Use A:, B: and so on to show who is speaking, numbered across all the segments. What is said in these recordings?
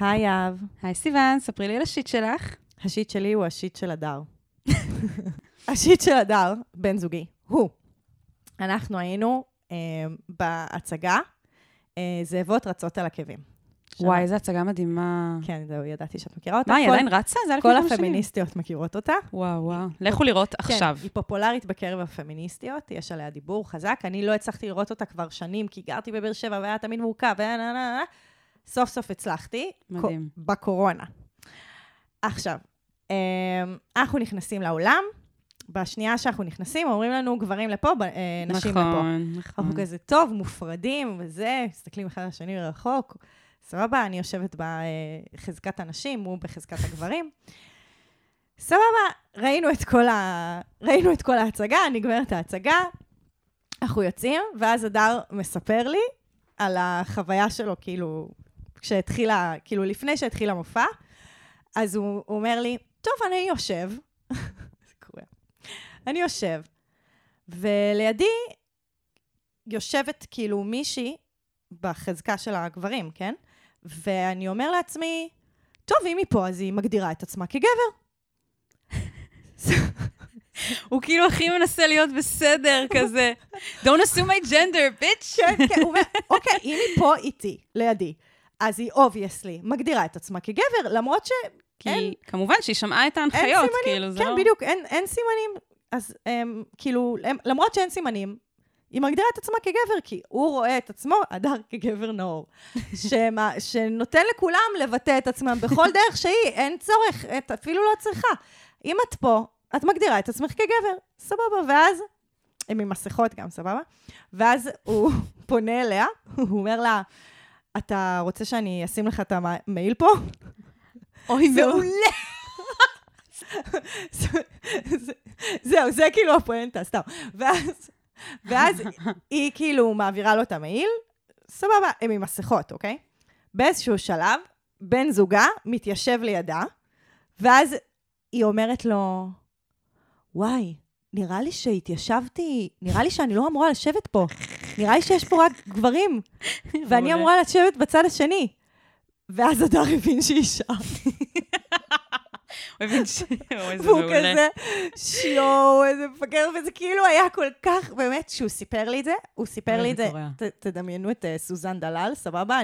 A: היי יהב.
B: היי סיוון, ספרי לי על השיט שלך.
A: השיט שלי הוא השיט של הדר. השיט של הדר, בן זוגי, הוא. אנחנו היינו אה, בהצגה אה, זאבות רצות על עקבים.
B: וואי, איזו הצגה מדהימה.
A: כן, זהו, ידעתי שאת מכירה אותה.
B: מה, היא עדיין רצה? זה היה לפני
A: כל
B: כמה שנים.
A: הפמיניסטיות מכירות אותה.
B: וואו, וואו. לכו לראות עכשיו.
A: כן, היא פופולרית בקרב הפמיניסטיות, יש עליה דיבור חזק. אני לא הצלחתי לראות אותה כבר שנים, כי גרתי בבאר שבע והיה תמיד מורכב, סוף סוף הצלחתי.
B: מדהים.
A: קו- בקורונה. עכשיו, אמ, אנחנו נכנסים לאולם, בשנייה שאנחנו נכנסים, אומרים לנו גברים לפה, אה, נשים לפה.
B: נכון, נכון.
A: אנחנו כזה טוב, מופרדים וזה, מסתכלים אחד על השני רחוק. סבבה, אני יושבת בחזקת הנשים, הוא בחזקת הגברים. סבבה, ראינו את כל, ה... ראינו את כל ההצגה, נגמרת ההצגה, אנחנו יוצאים, ואז הדר מספר לי על החוויה שלו, כאילו, כשהתחילה, כאילו, לפני שהתחיל המופע, אז הוא, הוא אומר לי, טוב, אני יושב, זה קורה, אני יושב, ולידי יושבת כאילו מישהי בחזקה של הגברים, כן? ואני אומר לעצמי, טוב, אם היא פה, אז היא מגדירה את עצמה כגבר.
B: הוא כאילו הכי מנסה להיות בסדר, כזה. Don't assume my gender, bitch.
A: כן, כן, הוא אומר, אוקיי, אם היא פה איתי, לידי, אז היא obviously מגדירה את עצמה כגבר, למרות ש... אין-
B: כי כמובן שהיא שמעה את ההנחיות,
A: סימנים,
B: כאילו, זה
A: כן,
B: לא...
A: בדיוק, אין, אין סימנים. אז הם, כאילו, הם, למרות שאין סימנים, היא מגדירה את עצמה כגבר, כי הוא רואה את עצמו, הדר, כגבר נאור. שמה, שנותן לכולם לבטא את עצמם בכל דרך שהיא, אין צורך, את אפילו לא צריכה. אם את פה, את מגדירה את עצמך כגבר, סבבה. ואז, הם עם מסכות גם, סבבה? ואז הוא פונה אליה, הוא אומר לה, אתה רוצה שאני אשים לך את המעיל פה?
B: אוי. מעולה.
A: זה- זה- זהו, זה כאילו הפואנטה, סתם. ואז, ואז היא כאילו מעבירה לו את המעיל, סבבה, הם עם מסכות, אוקיי? באיזשהו שלב, בן זוגה מתיישב לידה, ואז היא אומרת לו, וואי, נראה לי שהתיישבתי, נראה לי שאני לא אמורה לשבת פה. נראה לי שיש פה רק גברים, ואני. אמורה לשבת בצד השני. ואז הדר הבין שהיא אישה.
B: הוא הבין ש...
A: והוא. כזה, שיואו, איזה מפגר, וזה כאילו היה כל כך, באמת, שהוא סיפר לי את זה, הוא סיפר לי את
B: זה
A: תדמיינו את אה, סוזן דלל, סבבה?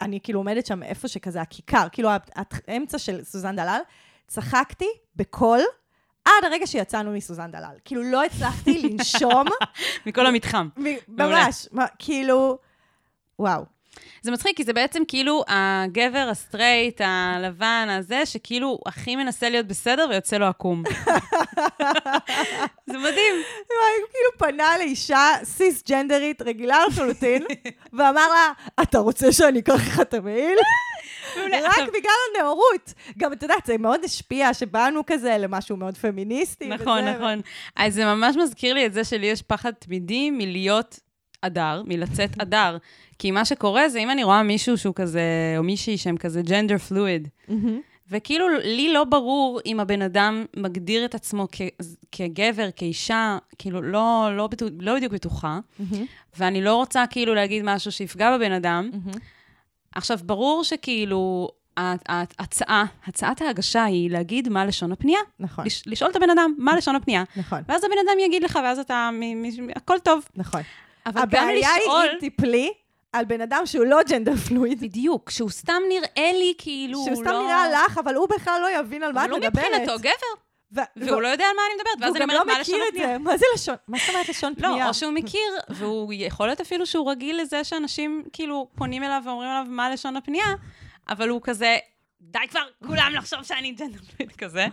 A: אני, כאילו עומדת שם איפה שכזה הכיכר, כאילו האמצע של סוזן דלל, צחקתי בקול. עד הרגע שיצאנו מסוזן דלל. כאילו, לא הצלחתי לנשום,
B: מכל המתחם.
A: ממש, כאילו, וואו.
B: זה מצחיק, כי זה בעצם כאילו הגבר הסטרייט, הלבן, הזה, שכאילו הכי מנסה להיות בסדר ויוצא לו עקום. זה מדהים.
A: הוא כאילו פנה לאישה סיסג'נדרית רגילה לחלוטין, ואמר לה, אתה רוצה שאני אקח לך את המעיל? רק בגלל הנאורות. גם, את יודעת, זה מאוד השפיע שבאנו כזה למשהו מאוד פמיניסטי.
B: נכון,
A: וזה,
B: נכון. אז זה ממש מזכיר לי את זה שלי יש פחד תמידי מלהיות אדר, מלצאת אדר. כי מה שקורה זה אם אני רואה מישהו שהוא כזה, או מישהי שהם כזה ג'נדר פלואיד,
A: מהמם.
B: וכאילו לי לא ברור אם הבן אדם מגדיר את עצמו כ- כגבר, כאישה, כאילו לא, לא, בטו- לא בדיוק בטוחה,
A: מהמם.
B: ואני לא רוצה כאילו להגיד משהו שיפגע בבן אדם.
A: מהמם.
B: עכשיו, ברור שכאילו, ההצעה, הצעת ההגשה היא להגיד מה לשון הפנייה.
A: נכון,
B: לש, לשאול את הבן אדם מה לשון הפנייה.
A: נכון,
B: ואז הבן אדם יגיד לך, ואז אתה, מ, מ, הכל טוב.
A: נכון.
B: אבל גם
A: הבעיה היא
B: לשאול,
A: אם תיפלי על בן אדם שהוא לא gender fluid,
B: בדיוק, שהוא סתם נראה לי כאילו,
A: שהוא
B: הוא
A: סתם
B: לא...
A: נראה לך, אבל הוא בכלל לא יבין על מה את
B: אבל הוא
A: מדברת.
B: מבחינתו גבר,
A: ו-
B: והוא לא יודע על מה אני מדברת, ואז אני אומרת,
A: לא
B: מה לשון הפנייה?
A: זה. מה זה לשון? מה זאת אומרת לשון פנייה?
B: לא, או שהוא מכיר, והוא יכול להיות אפילו שהוא רגיל לזה שאנשים כאילו פונים אליו ואומרים עליו מה לשון הפנייה, אבל הוא כזה, די כבר, כולם לחשוב שאני gender fluid כזה.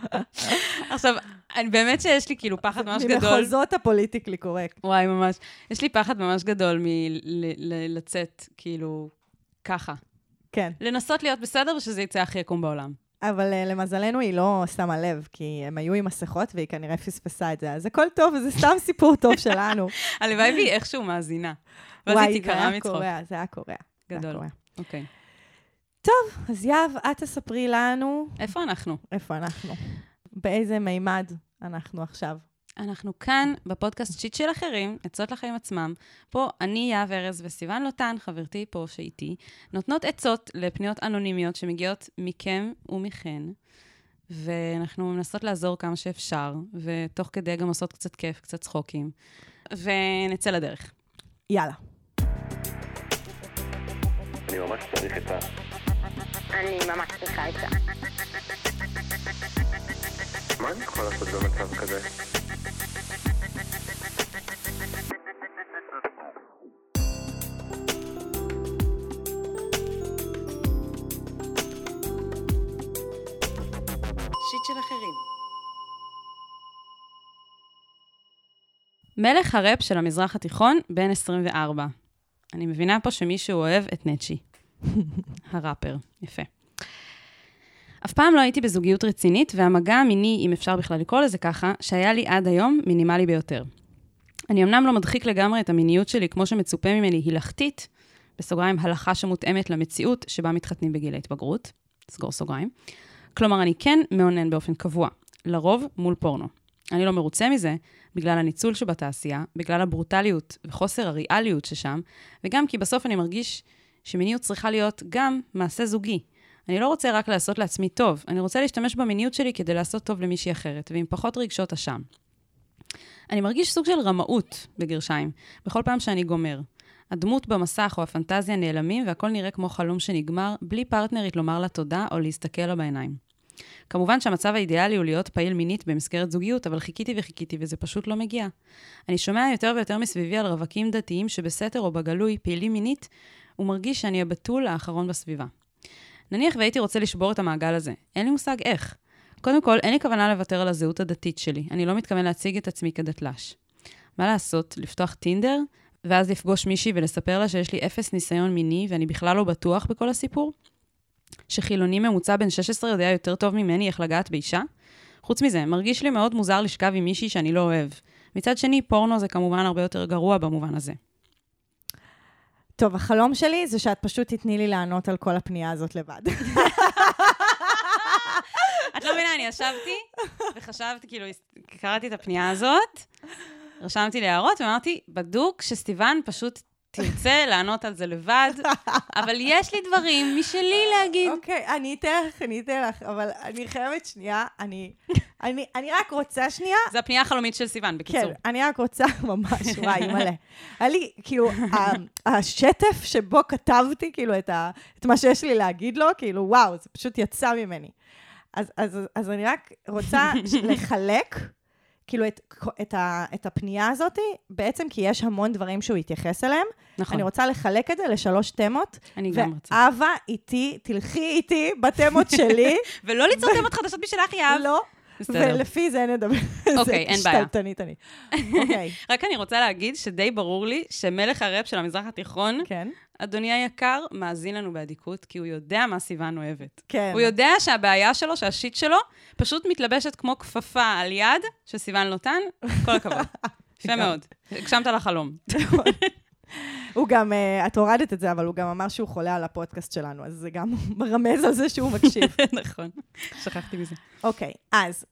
B: עכשיו, אני, באמת שיש לי כאילו פחד ממש גדול.
A: ממחוזות ה politically correct.
B: וואי, ממש. יש לי פחד ממש גדול מלצאת, כאילו, ככה.
A: כן.
B: לנסות להיות בסדר ושזה יצא הכי יקום בעולם.
A: אבל uh, למזלנו היא לא שמה לב, כי הם היו עם מסכות והיא כנראה פספסה את זה. אז הכל טוב, וזה סתם סיפור טוב שלנו.
B: הלוואי והיא איכשהו מאזינה. ואז
A: וואי,
B: היא
A: זה
B: תיקרע
A: היה
B: מצחוק.
A: קורע, זה היה קורע. זה היה
B: גדול. אוקיי.
A: טוב, אז יהב, את תספרי לנו
B: איפה אנחנו?
A: איפה אנחנו. באיזה מימד אנחנו עכשיו.
B: אנחנו כאן בפודקאסט שיט של אחרים, עצות לחיים עצמם. פה אני, יהב ארז וסיון לוטן, חברתי פה שאיתי, נותנות עצות לפניות אנונימיות שמגיעות מכם ומכן, ואנחנו מנסות לעזור כמה שאפשר, ותוך כדי גם עושות קצת כיף, קצת צחוקים, ונצא לדרך.
A: יאללה.
C: אני ממש צריך עצה.
D: אני ממש צריכה עצה.
C: מה אני יכול לעשות במצב כזה?
B: שיט של אחרים. מלך הראפ של המזרח התיכון, בן 24. אני מבינה פה שמישהו אוהב את נצ'י. הראפר, יפה. אף פעם לא הייתי בזוגיות רצינית, והמגע המיני, אם אפשר בכלל לקרוא לזה ככה, שהיה לי עד היום מינימלי ביותר. אני אמנם לא מדחיק לגמרי את המיניות שלי כמו שמצופה ממני הילכתית, בסוגריים, הלכה שמותאמת למציאות שבה מתחתנים בגיל ההתבגרות, סגור סוגריים. כלומר, אני כן מאונן באופן קבוע, לרוב מול פורנו. אני לא מרוצה מזה, בגלל הניצול שבתעשייה, בגלל הברוטליות וחוסר הריאליות ששם, וגם כי בסוף אני מרגיש שמיניות צריכה להיות גם מעשה זוגי. אני לא רוצה רק לעשות לעצמי טוב, אני רוצה להשתמש במיניות שלי כדי לעשות טוב למישהי אחרת, ועם פחות רגשות אשם. אני מרגיש סוג של רמאות, בגרשיים, בכל פעם שאני גומר. הדמות במסך או הפנטזיה נעלמים והכל נראה כמו חלום שנגמר, בלי פרטנרית לומר לה תודה או להסתכל לה בעיניים. כמובן שהמצב האידיאלי הוא להיות פעיל מינית במסגרת זוגיות, אבל חיכיתי וחיכיתי וזה פשוט לא מגיע. אני שומע יותר ויותר מסביבי על רווקים דתיים שבסתר או בגלוי פעילים מינית, ומרגיש שאני הבתול האחרון בסביבה. נניח והייתי רוצה לשבור את המעגל הזה, אין לי מושג איך. קודם כל, אין לי כוונה לוותר על הזהות הדתית שלי, אני לא מתכוון להציג את עצמי כדתל"ש. מה לעשות, לפתוח טינדר, ואז לפגוש מישהי ולספר לה שיש לי אפס ניסיון מיני ואני בכלל לא בטוח בכל הסיפור? שחילוני ממוצע בן 16 יודע יותר טוב ממני איך לגעת באישה? חוץ מזה, מרגיש לי מאוד מוזר לשכב עם מישהי שאני לא אוהב. מצד שני, פורנו זה כמובן הרבה יותר גרוע במובן הזה.
A: טוב, החלום שלי זה שאת פשוט תתני לי לענות על כל הפנייה הזאת לבד.
B: את לא מבינה, אני ישבתי וחשבתי, כאילו, קראתי את הפנייה הזאת, רשמתי לי הערות ואמרתי, בדוק שסטיבן פשוט תרצה לענות על זה לבד, אבל יש לי דברים משלי להגיד.
A: אוקיי, אני אתן לך, אני אתן לך, אבל אני חייבת שנייה, אני, אני, אני רק רוצה שנייה,
B: זו הפנייה החלומית של סיוון, בקיצור.
A: כן, אני רק רוצה, ממש, וואי, מלא. היה לי, כאילו, השטף שבו כתבתי, כאילו, את, ה, את מה שיש לי להגיד לו, כאילו, וואו, זה פשוט יצא ממני. אז, אז, אז אני רק רוצה לחלק, כאילו, את, את, ה, את הפנייה הזאת, בעצם כי יש המון דברים שהוא התייחס אליהם.
B: נכון,
A: אני רוצה לחלק את זה לשלוש תמות.
B: אני גם רוצה.
A: ואהבה איתי, תלכי איתי בתמות שלי.
B: ולא ליצור תמות חדשות בשבילך, יהב.
A: לא,
B: בסדר.
A: ולפי זה נדבר.
B: אוקיי, אין בעיה.
A: שתלטנית אני. אוקיי,
B: רק אני רוצה להגיד שדי ברור לי שמלך הראפ של המזרח התיכון,
A: כן.
B: אדוני היקר, מאזין לנו באדיקות, כי הוא יודע מה סיוון אוהבת.
A: כן.
B: הוא יודע שהבעיה שלו, שהשיט שלו, פשוט מתלבשת כמו כפפה על יד של סיוון לוטן, כל הכבוד. יפה מאוד. הגשמת לחלום.
A: הוא גם, אה, את הורדת את זה, אבל הוא גם אמר שהוא חולה על הפודקאסט שלנו, אז זה גם מרמז על זה שהוא מקשיב.
B: נכון, שכחתי מזה.
A: אוקיי, אז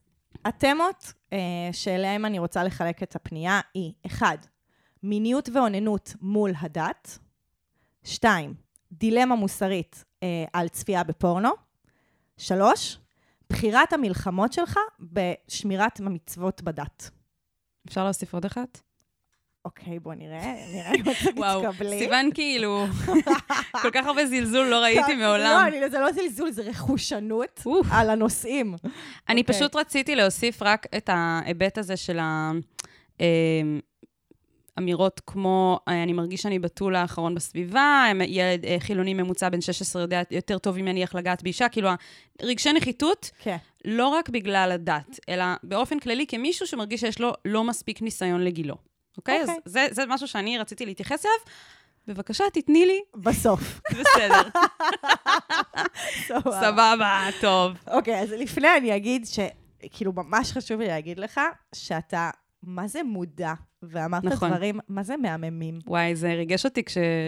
A: התמות אה, שאליהן אני רוצה לחלק את הפנייה היא, אחד, מיניות ואוננות מול הדת, שתיים, דילמה מוסרית אה, על צפייה בפורנו, שלוש, בחירת המלחמות שלך בשמירת המצוות בדת.
B: אפשר להוסיף עוד אחת?
A: אוקיי, בוא נראה, נראה אם את
B: וואו,
A: תתקבלי.
B: סיוון כאילו, כל כך הרבה זלזול לא ראיתי
A: לא,
B: מעולם.
A: אני, זה לא זלזול, זה רכושנות. על הנושאים.
B: אני
A: אוקיי.
B: פשוט רציתי להוסיף רק את ההיבט הזה של האמירות כמו, אה, אני מרגיש שאני בתול האחרון בסביבה, ילד אה, חילוני ממוצע בן 16 יודע יותר טוב ממני איך לגעת באישה, כאילו רגשי נחיתות,
A: כן.
B: לא רק בגלל הדת, אלא באופן כללי כמישהו שמרגיש שיש לו לא מספיק ניסיון לגילו. אוקיי? אז
A: אוקיי.
B: זה, זה משהו שאני רציתי להתייחס אליו. בבקשה, תתני לי.
A: בסוף.
B: בסדר,
A: סבבה.
B: טוב.
A: אוקיי, אז לפני אני אגיד ש... כאילו, ממש חשוב לי להגיד לך שאתה מה זה מודע, ואמרת
B: נכון.
A: דברים, מה זה מהממים.
B: וואי, זה ריגש אותי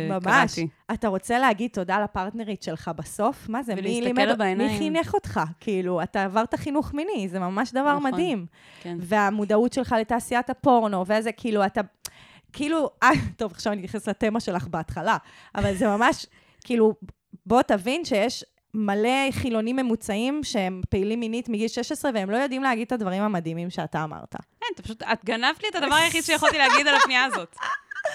A: ממש.
B: כשקראתי.
A: אתה רוצה להגיד תודה לפרטנרית שלך בסוף? מה זה, מי לימד,
B: בעיניים.
A: מי חינך אותך? כאילו, אתה עברת חינוך מיני, זה ממש דבר
B: נכון.
A: מדהים.
B: כן.
A: והמודעות שלך לתעשיית הפורנו, ואיזה, כאילו, אתה... כאילו, אה, טוב, עכשיו אני אתייחס לתמה שלך בהתחלה, אבל זה ממש, כאילו, בוא תבין שיש מלא חילונים ממוצעים שהם פעילים מינית מגיל 16, והם לא יודעים להגיד את הדברים המדהימים שאתה אמרת.
B: אין, אתה פשוט, את גנבת לי את הדבר היחיד שיכולתי להגיד על הפנייה הזאת.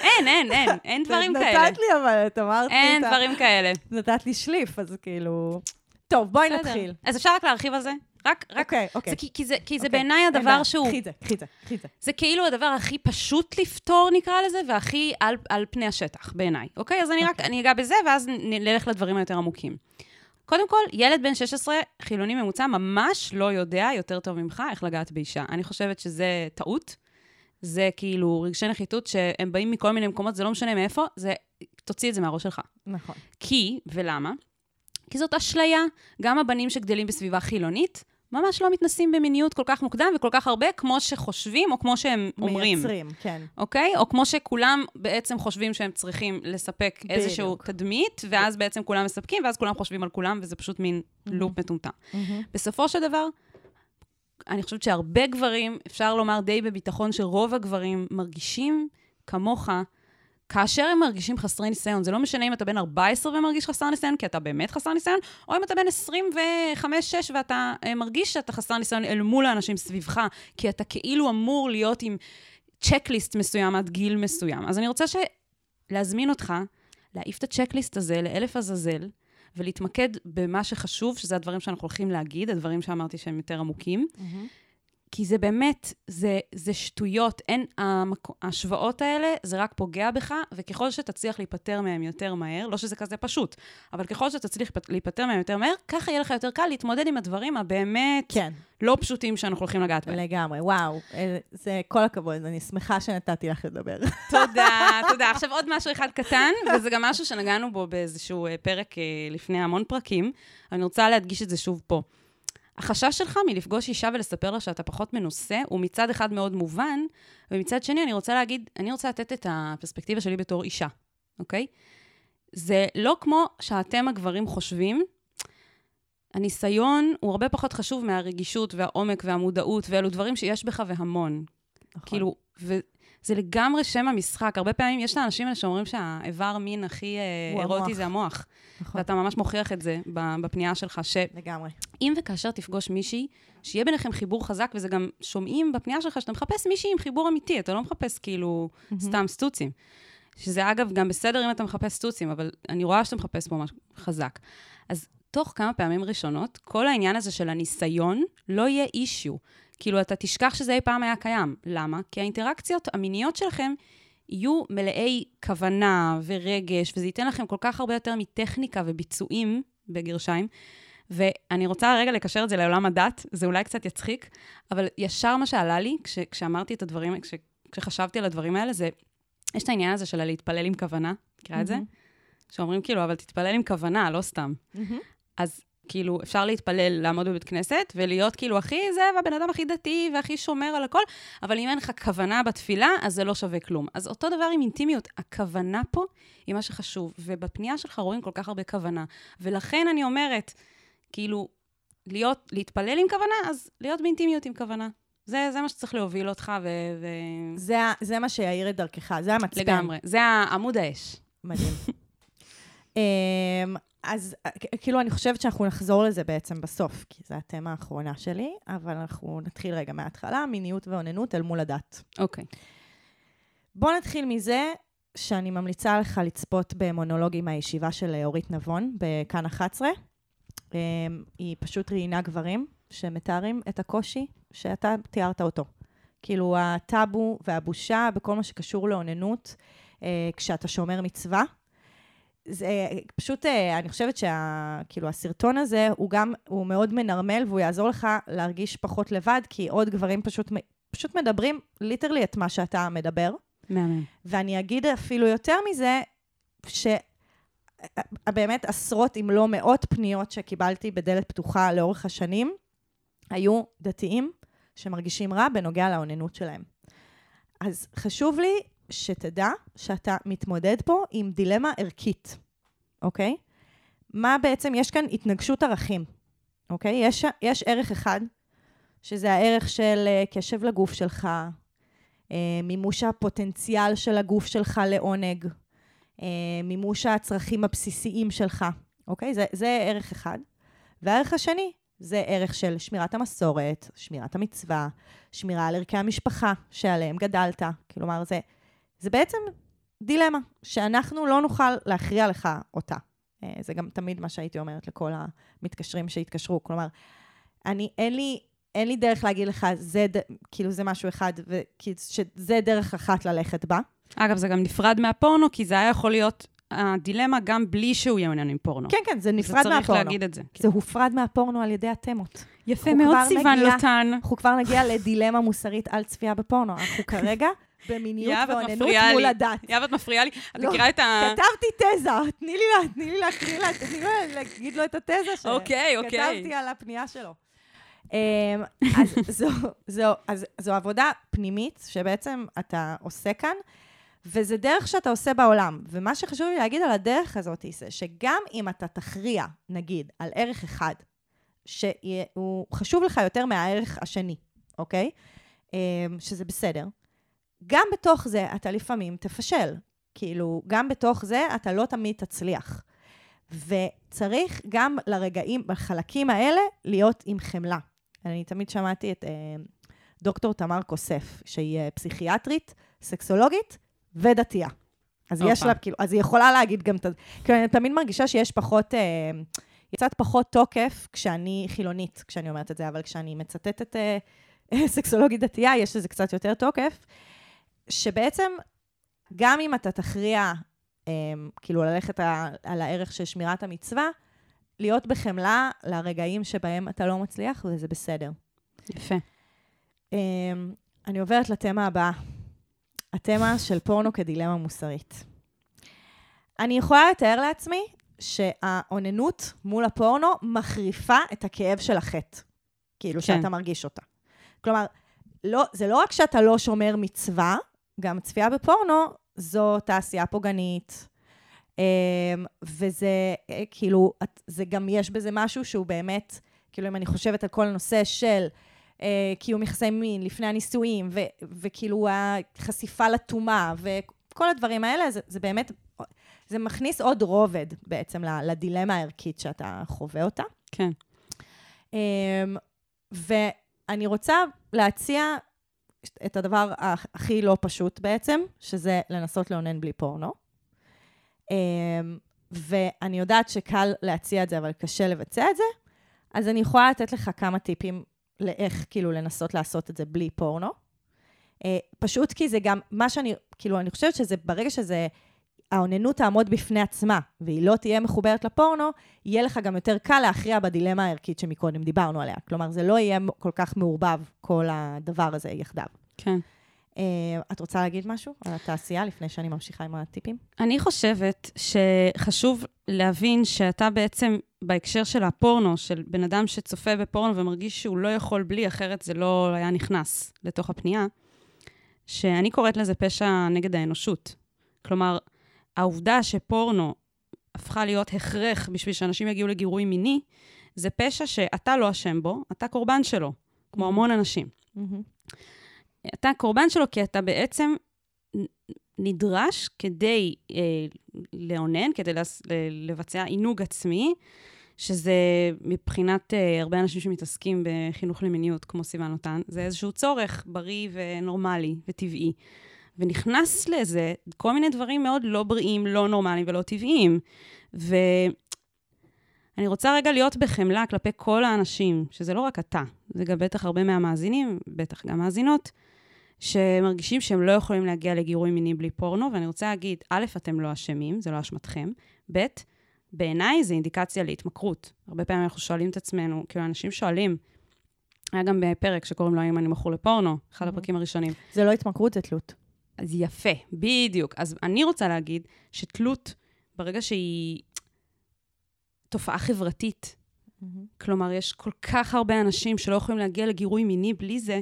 B: אין, אין, אין, אין דברים כאלה.
A: נתת לי, אבל את אמרת לי
B: אין
A: את ה-
B: דברים כאלה.
A: נתת לי שליף, אז כאילו... טוב, בואי. נתחיל.
B: אז אפשר רק להרחיב על זה? רק, רק,
A: אוקיי, אוקיי.
B: זה כי, זה, כי זה
A: אוקיי,
B: בעיניי
A: אין
B: הדבר
A: בעיה.
B: שהוא,
A: קחי את זה, קחי את זה, קחי את זה.
B: זה כאילו הדבר הכי פשוט לפתור, נקרא לזה, והכי על, על פני השטח, בעיניי. אוקיי? אז אני רק, אני אגע בזה, ואז נלך לדברים היותר עמוקים. קודם כל, ילד בן 16, חילוני ממוצע, ממש לא יודע יותר טוב ממך איך לגעת באישה. אני חושבת שזה טעות. זה כאילו רגשי נחיתות שהם באים מכל מיני מקומות, זה לא משנה מאיפה, זה, תוציא את זה מהראש שלך.
A: נכון.
B: כי, ולמה? כי זאת אשליה. גם הבנים שגדלים בסביבה חילונית, ממש לא מתנסים במיניות כל כך מוקדם וכל כך הרבה, כמו שחושבים, או כמו שהם אומרים.
A: מייצרים, כן.
B: אוקיי? או כמו שכולם בעצם חושבים שהם צריכים לספק איזשהו
A: בדיוק.
B: תדמית, ואז בעצם כולם מספקים, ואז כולם חושבים על כולם, וזה פשוט מין לופ מטומטם.
A: מהמם.
B: בסופו של דבר, אני חושבת שהרבה גברים, אפשר לומר די בביטחון שרוב הגברים מרגישים כמוך, כאשר הם מרגישים חסרי ניסיון. זה לא משנה אם אתה בן 14 ומרגיש חסר ניסיון, כי אתה באמת חסר ניסיון, או אם אתה בן 25-6 ואתה אה, מרגיש שאתה חסר ניסיון אל מול האנשים סביבך, כי אתה כאילו אמור להיות עם צ'קליסט מסוים עד גיל מסוים. אז אני רוצה ש... להזמין אותך להעיף את הצ'קליסט הזה לאלף עזאזל, ולהתמקד במה שחשוב, שזה הדברים שאנחנו הולכים להגיד, הדברים שאמרתי שהם יותר עמוקים. כי זה באמת, זה, זה שטויות. אין, המקו, ההשוואות האלה, זה רק פוגע בך, וככל שתצליח להיפטר מהם יותר מהר, לא שזה כזה פשוט, אבל ככל שתצליח להיפ- להיפטר מהם יותר מהר, ככה יהיה לך יותר קל להתמודד עם הדברים הבאמת
A: כן,
B: לא פשוטים שאנחנו הולכים לגעת בהם.
A: לגמרי. וואו, אה, זה כל הכבוד, אני שמחה שנתתי לך לדבר.
B: תודה, תודה. עכשיו עוד משהו אחד קטן, וזה גם משהו שנגענו בו באיזשהו אה, פרק אה, לפני המון פרקים, אני רוצה להדגיש את זה שוב פה. החשש שלך מלפגוש אישה ולספר לה שאתה פחות מנוסה, הוא מצד אחד מאוד מובן, ומצד שני אני רוצה להגיד, אני רוצה לתת את הפרספקטיבה שלי בתור אישה, אוקיי? זה לא כמו שאתם הגברים חושבים, הניסיון הוא הרבה פחות חשוב מהרגישות והעומק והמודעות, ואלו דברים שיש בך והמון.
A: נכון.
B: כאילו, וזה לגמרי שם המשחק. הרבה פעמים יש את האנשים האלה שאומרים שהאיבר מין הכי אה, אירוטי
A: המוח.
B: זה המוח.
A: נכון,
B: ואתה ממש מוכיח את זה בפנייה שלך, שאם
A: לגמרי.
B: וכאשר תפגוש מישהי, שיהיה ביניכם חיבור חזק, וזה גם שומעים בפנייה שלך שאתה מחפש מישהי עם חיבור אמיתי, אתה לא מחפש כאילו סתם סטוצים. שזה אגב גם בסדר אם אתה מחפש סטוצים, אבל אני רואה שאתה מחפש פה משהו חזק. אז תוך כמה פעמים ראשונות, כל העניין הזה של הניסיון לא יהיה אישיו. כאילו, אתה תשכח שזה אי פעם היה קיים. למה? כי האינטראקציות המיניות שלכם יהיו מלאי כוונה ורגש, וזה ייתן לכם כל כך הרבה יותר מטכניקה וביצועים, בגרשיים. ואני רוצה רגע לקשר את זה לעולם הדת, זה אולי קצת יצחיק, אבל ישר מה שעלה לי, כש, כשאמרתי את הדברים, כש, כשחשבתי על הדברים האלה, זה, יש את העניין הזה של להתפלל עם כוונה, מכירה את זה?
A: מהמם.
B: שאומרים כאילו, אבל תתפלל עם כוונה, לא סתם.
A: מהמם.
B: אז כאילו, אפשר להתפלל, לעמוד בבית כנסת, ולהיות כאילו הכי זה, והבן אדם הכי דתי, והכי שומר על הכל, אבל אם אין לך כוונה בתפילה, אז זה לא שווה כלום. אז אותו דבר עם אינטימיות, הכוונה פה היא מה שחשוב, ובפנייה שלך רואים כל כך הרבה כוונה. ולכן אני אומרת, כאילו, להיות, להתפלל עם כוונה, אז להיות באינטימיות עם כוונה. זה, זה מה שצריך להוביל אותך, ו... ו...
A: זה זה מה שיאיר את דרכך, זה המצפן.
B: לגמרי. זה עמוד האש.
A: מדהים. אמ, אז אה, כאילו, אני חושבת שאנחנו נחזור לזה בעצם בסוף, כי זו התמה האחרונה שלי, אבל אנחנו נתחיל רגע מההתחלה, מיניות ואוננות אל מול הדת.
B: אוקיי.
A: בוא נתחיל מזה שאני ממליצה לך לצפות במונולוגים מהישיבה של אה, אורית נבון בכאן 11. אמ, היא פשוט ראיינה גברים שמתארים את הקושי שאתה תיארת אותו. כאילו, הטאבו והבושה בכל מה שקשור לאוננות, אה, כשאתה שומר מצווה. זה אה, פשוט, אה, אני חושבת שהסרטון הסרטון הזה, הוא גם, הוא מאוד מנרמל והוא יעזור לך להרגיש פחות לבד, כי עוד גברים פשוט, פשוט מדברים ליטרלי את מה שאתה מדבר.
B: מהמם.
A: ואני אגיד אפילו יותר מזה, שבאמת עשרות אם לא מאות פניות שקיבלתי בדלת פתוחה לאורך השנים, היו דתיים שמרגישים רע בנוגע לאוננות שלהם. אז חשוב לי שתדע שאתה מתמודד פה עם דילמה ערכית, אוקיי? מה בעצם, יש כאן התנגשות ערכים, אוקיי? יש, יש ערך אחד, שזה הערך של אה, קשב לגוף שלך, אה, מימוש הפוטנציאל של הגוף שלך לעונג, אה, מימוש הצרכים הבסיסיים שלך, אוקיי? זה, זה ערך אחד. והערך השני זה ערך של שמירת המסורת, שמירת המצווה, שמירה על ערכי המשפחה שעליהם גדלת. כלומר, זה, זה בעצם דילמה, שאנחנו לא נוכל להכריע לך אותה. אה, זה גם תמיד מה שהייתי אומרת לכל המתקשרים שהתקשרו. כלומר, אני, אין לי, אין לי דרך להגיד לך, זה, כאילו, זה משהו אחד, שזה דרך אחת ללכת בה.
B: אגב, זה גם נפרד מהפורנו, כי זה היה יכול להיות הדילמה גם בלי שהוא יהיה מעוניין עם פורנו.
A: כן, כן, זה נפרד
B: צריך
A: מהפורנו.
B: להגיד את זה.
A: זה הופרד מהפורנו על ידי התמות.
B: יפה מאוד, סיוון לוטן.
A: אנחנו כבר נגיע לדילמה מוסרית על צפייה בפורנו. אנחנו כרגע במיניות ואוננות מול. הדת.
B: יאב, את מפריעה לי. את
A: לא,
B: מכירה את ה...
A: כתבתי תזה, תני לי לה, תני לי להקריא לה, תני לי להגיד לו את התזה שכתבתי
B: אוקיי, אוקיי.
A: על הפנייה שלו. אמ, אז זו, זו, אז זו עבודה פנימית שבעצם אתה עושה כאן, וזה דרך שאתה עושה בעולם. ומה שחשוב לי להגיד על הדרך הזאת זה שגם אם אתה תכריע, נגיד, על ערך אחד, שהוא חשוב לך יותר מהערך השני, אוקיי? אמ, שזה בסדר. גם בתוך זה אתה לפעמים תפשל. כאילו, גם בתוך זה אתה לא תמיד תצליח. וצריך גם לרגעים, בחלקים האלה, להיות עם חמלה. אני תמיד שמעתי את אה, דוקטור תמר כוסף, שהיא אה, פסיכיאטרית, סקסולוגית ודתייה. אז יש
B: הופה.
A: לה, כאילו, אז היא יכולה להגיד גם את ה... כאילו, אני תמיד מרגישה שיש פחות, אה, קצת פחות תוקף כשאני חילונית, כשאני אומרת את זה, אבל כשאני מצטטת אה, סקסולוגית דתייה, יש לזה קצת יותר תוקף, שבעצם, גם אם אתה תכריע, אה, כאילו, ללכת על הערך של שמירת המצווה, להיות בחמלה לרגעים שבהם אתה לא מצליח, וזה בסדר.
B: יפה.
A: Um, אני עוברת לתמה הבאה, התמה של פורנו כדילמה מוסרית. אני יכולה לתאר לעצמי שהאוננות מול הפורנו מחריפה את הכאב של החטא, כאילו
B: כן.
A: שאתה מרגיש אותה. כלומר, לא, זה לא רק שאתה לא שומר מצווה, גם צפייה בפורנו זו תעשייה פוגענית, um, וזה אה, כאילו, זה גם יש בזה משהו שהוא באמת, כאילו אם אני חושבת על כל הנושא של אה, קיום יחסי מין לפני הנישואים, ו- וכאילו החשיפה לטומאה, וכל הדברים האלה, זה, זה באמת, זה מכניס עוד רובד בעצם לדילמה הערכית שאתה חווה אותה.
B: כן.
A: אמ, ואני רוצה להציע את הדבר הכי לא פשוט בעצם, שזה לנסות לאונן בלי פורנו. אמ, ואני יודעת שקל להציע את זה, אבל קשה לבצע את זה, אז אני יכולה לתת לך כמה טיפים לאיך כאילו לנסות לעשות את זה בלי פורנו. אה, פשוט כי זה גם, מה שאני, כאילו, אני חושבת שזה, ברגע שזה, האוננות תעמוד בפני עצמה, והיא לא תהיה מחוברת לפורנו, יהיה לך גם יותר קל להכריע בדילמה הערכית שמקודם דיברנו עליה. כלומר, זה לא יהיה כל כך מעורבב, כל הדבר הזה יחדיו.
B: כן.
A: אה, את רוצה להגיד משהו על התעשייה לפני שאני ממשיכה עם הטיפים?
B: אני חושבת שחשוב להבין שאתה בעצם, בהקשר של הפורנו, של בן אדם שצופה בפורנו ומרגיש שהוא לא יכול בלי, אחרת זה לא היה נכנס לתוך הפנייה, שאני קוראת לזה פשע נגד האנושות. כלומר, העובדה שפורנו הפכה להיות הכרח בשביל שאנשים יגיעו לגירוי מיני, זה פשע שאתה לא אשם בו, אתה קורבן שלו, כמו המון אנשים. אתה קורבן שלו כי אתה בעצם נדרש כדי אה, לאונן, כדי לס, ל- לבצע עינוג עצמי, שזה מבחינת אה, הרבה אנשים שמתעסקים בחינוך למיניות, כמו סיוון נותן, זה איזשהו צורך בריא ונורמלי וטבעי. ונכנס לזה כל מיני דברים מאוד לא בריאים, לא נורמליים ולא טבעיים. ואני רוצה רגע להיות בחמלה כלפי כל האנשים, שזה לא רק אתה, זה גם בטח הרבה מהמאזינים, בטח גם מאזינות, שמרגישים שהם לא יכולים להגיע לגירוי מיני בלי פורנו, ואני רוצה להגיד, א', אתם לא אשמים, זה לא אשמתכם, ב', בעיניי זה אינדיקציה להתמכרות. הרבה פעמים אנחנו שואלים את עצמנו, כאילו, אנשים שואלים, היה גם בפרק שקוראים לו האם אני מכור לפורנו, אחד הפרקים הראשונים.
A: זה לא התמכרות, זה תלות.
B: אז יפה, בדיוק. אז אני רוצה להגיד שתלות, ברגע שהיא תופעה חברתית, כלומר, יש כל כך הרבה אנשים שלא יכולים להגיע לגירוי מיני בלי זה,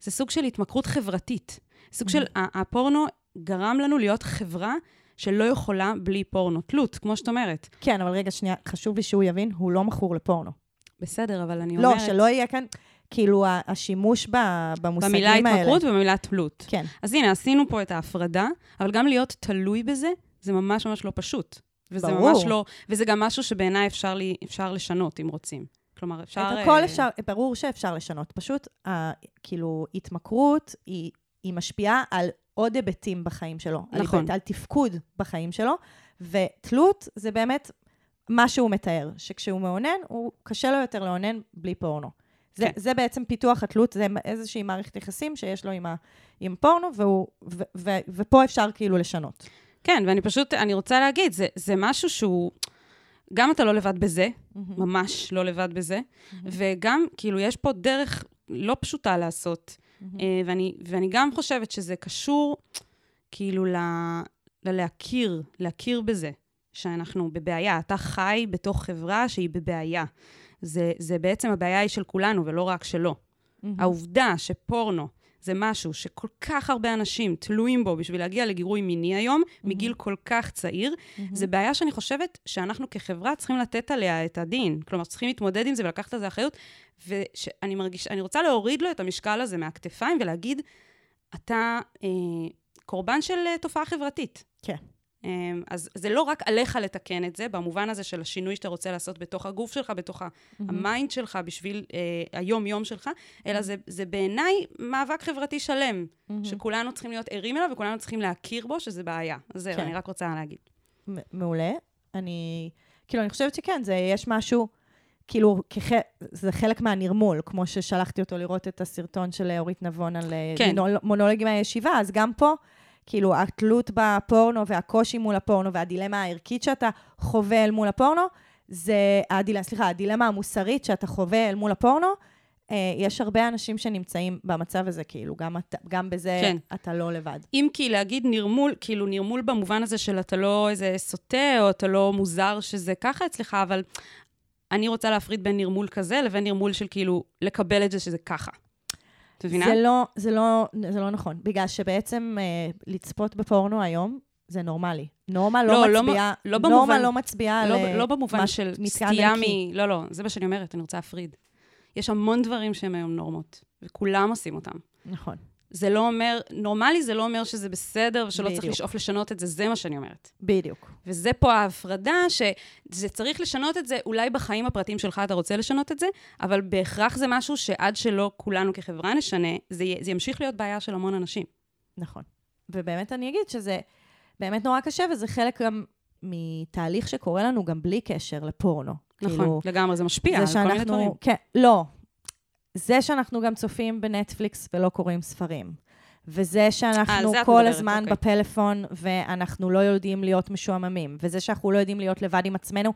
B: זה סוג של התמכרות חברתית. סוג של, ה- הפורנו גרם לנו להיות חברה שלא יכולה בלי פורנו. תלות, כמו שאת אומרת.
A: כן, אבל רגע, שנייה, חשוב לי שהוא יבין, הוא לא מכור לפורנו.
B: בסדר, אבל אני
A: לא,
B: אומרת...
A: שלא יהיה כאן, כאילו, השימוש במושגים
B: במילה
A: האלה.
B: התמכרות ובמילה תלות.
A: כן,
B: אז הנה, עשינו פה את ההפרדה, אבל גם להיות תלוי בזה, זה ממש ממש לא פשוט. וזה
A: ברור.
B: ממש לא... וזה גם משהו שבעיניי אפשר, לי, אפשר לשנות, אם רוצים. כלומר, אפשר...
A: את הכל
B: אה,
A: אפשר, ברור שאפשר לשנות. פשוט, ה- כאילו, התמכרות, היא, היא משפיעה על עוד היבטים בחיים שלו. על
B: נכון.
A: היבט- על תפקוד בחיים שלו, ותלות זה באמת מה שהוא מתאר, שכשהוא מאונן, הוא קשה לו יותר לאונן בלי פורנו. זה,
B: כן.
A: זה בעצם פיתוח התלות, זה איזושהי מערכת יחסים שיש לו עם, ה, עם פורנו, והוא, ו, ו, ופה אפשר כאילו לשנות.
B: כן, ואני פשוט, אני רוצה להגיד, זה, זה משהו שהוא... גם אתה לא לבד בזה, ממש לא לבד בזה, וגם, כאילו, יש פה דרך לא פשוטה לעשות. אה, ואני, ואני גם חושבת שזה קשור, כאילו, ל, ללהכיר, להכיר בזה, שאנחנו בבעיה. אתה חי בתוך חברה שהיא בבעיה. זה, זה בעצם, הבעיה היא של כולנו ולא רק שלו. העובדה שפורנו זה משהו שכל כך הרבה אנשים תלויים בו בשביל להגיע לגירוי מיני היום, מגיל כל כך צעיר, זה בעיה שאני חושבת שאנחנו כחברה צריכים לתת עליה את הדין. כלומר, צריכים להתמודד עם זה ולקחת על זה אחריות, ושאני מרגיש, אני רוצה להוריד לו את המשקל הזה מהכתפיים ולהגיד, אתה אה, קורבן של אה, תופעה חברתית.
A: כן.
B: אה, אז זה לא רק עליך לתקן את זה, במובן הזה של השינוי שאתה רוצה לעשות בתוך הגוף שלך, בתוך ה- ה mind שלך, בשביל אה, היום-יום שלך, אלא זה, זה בעיניי מאבק חברתי שלם, שכולנו צריכים להיות ערים אליו וכולנו צריכים להכיר בו, שזה בעיה. זהו,
A: כן.
B: אני רק רוצה להגיד.
A: מעולה. אני, כאילו, אני חושבת שכן, זה, יש משהו, כאילו, כח, זה חלק מהנרמול, כמו ששלחתי אותו לראות את הסרטון של אורית נבון על אה,
B: כן.
A: מונול- מונולוגים מהישיבה, אז גם פה, כאילו, התלות בפורנו והקושי מול הפורנו והדילמה הערכית שאתה חווה אל מול הפורנו, זה, הדילמה, סליחה, הדילמה המוסרית שאתה חווה אל מול הפורנו, אה, יש הרבה אנשים שנמצאים במצב הזה, כאילו, גם, אתה, גם בזה
B: כן.
A: אתה לא לבד.
B: אם כי להגיד נרמול, כאילו נרמול במובן הזה של אתה לא איזה סוטה, או אתה לא מוזר שזה ככה אצלך, אבל אני רוצה להפריד בין נרמול כזה לבין נרמול של כאילו לקבל את זה שזה ככה. את מבינה?
A: זה לא, זה, לא, זה לא נכון, בגלל שבעצם אה, לצפות בפורנו היום זה נורמלי. נורמה לא,
B: לא, לא
A: מצביעה,
B: מ- לא
A: נורמה לא מצביעה על...
B: לא,
A: אה,
B: לא במובן של סטייה. מ... לא, לא, זה מה שאני אומרת, אני רוצה להפריד. יש המון דברים שהם היום נורמות, וכולם עושים אותם.
A: נכון.
B: זה לא אומר, נורמלי זה לא אומר שזה בסדר ושלא צריך
A: בדיוק.
B: לשאוף לשנות את זה, זה מה שאני אומרת.
A: בדיוק.
B: וזה פה ההפרדה, שזה צריך לשנות את זה, אולי בחיים הפרטיים שלך אתה רוצה לשנות את זה, אבל בהכרח זה משהו שעד שלא כולנו כחברה נשנה, זה, זה ימשיך להיות בעיה של המון אנשים.
A: נכון. ובאמת אני אגיד שזה באמת נורא קשה, וזה חלק גם מתהליך שקורה לנו גם בלי קשר לפורנו.
B: נכון,
A: כאילו,
B: לגמרי, זה משפיע
A: זה
B: על כל מיני דברים.
A: שאנחנו, כן, לא. זה שאנחנו גם צופים בנטפליקס ולא קוראים ספרים. וזה
B: אה,
A: שאנחנו
B: את
A: כל
B: מדברת,
A: הזמן
B: אוקיי.
A: בפלאפון ואנחנו לא יודעים להיות משועממים, וזה שאנחנו לא יודעים להיות לבד עם עצמנו,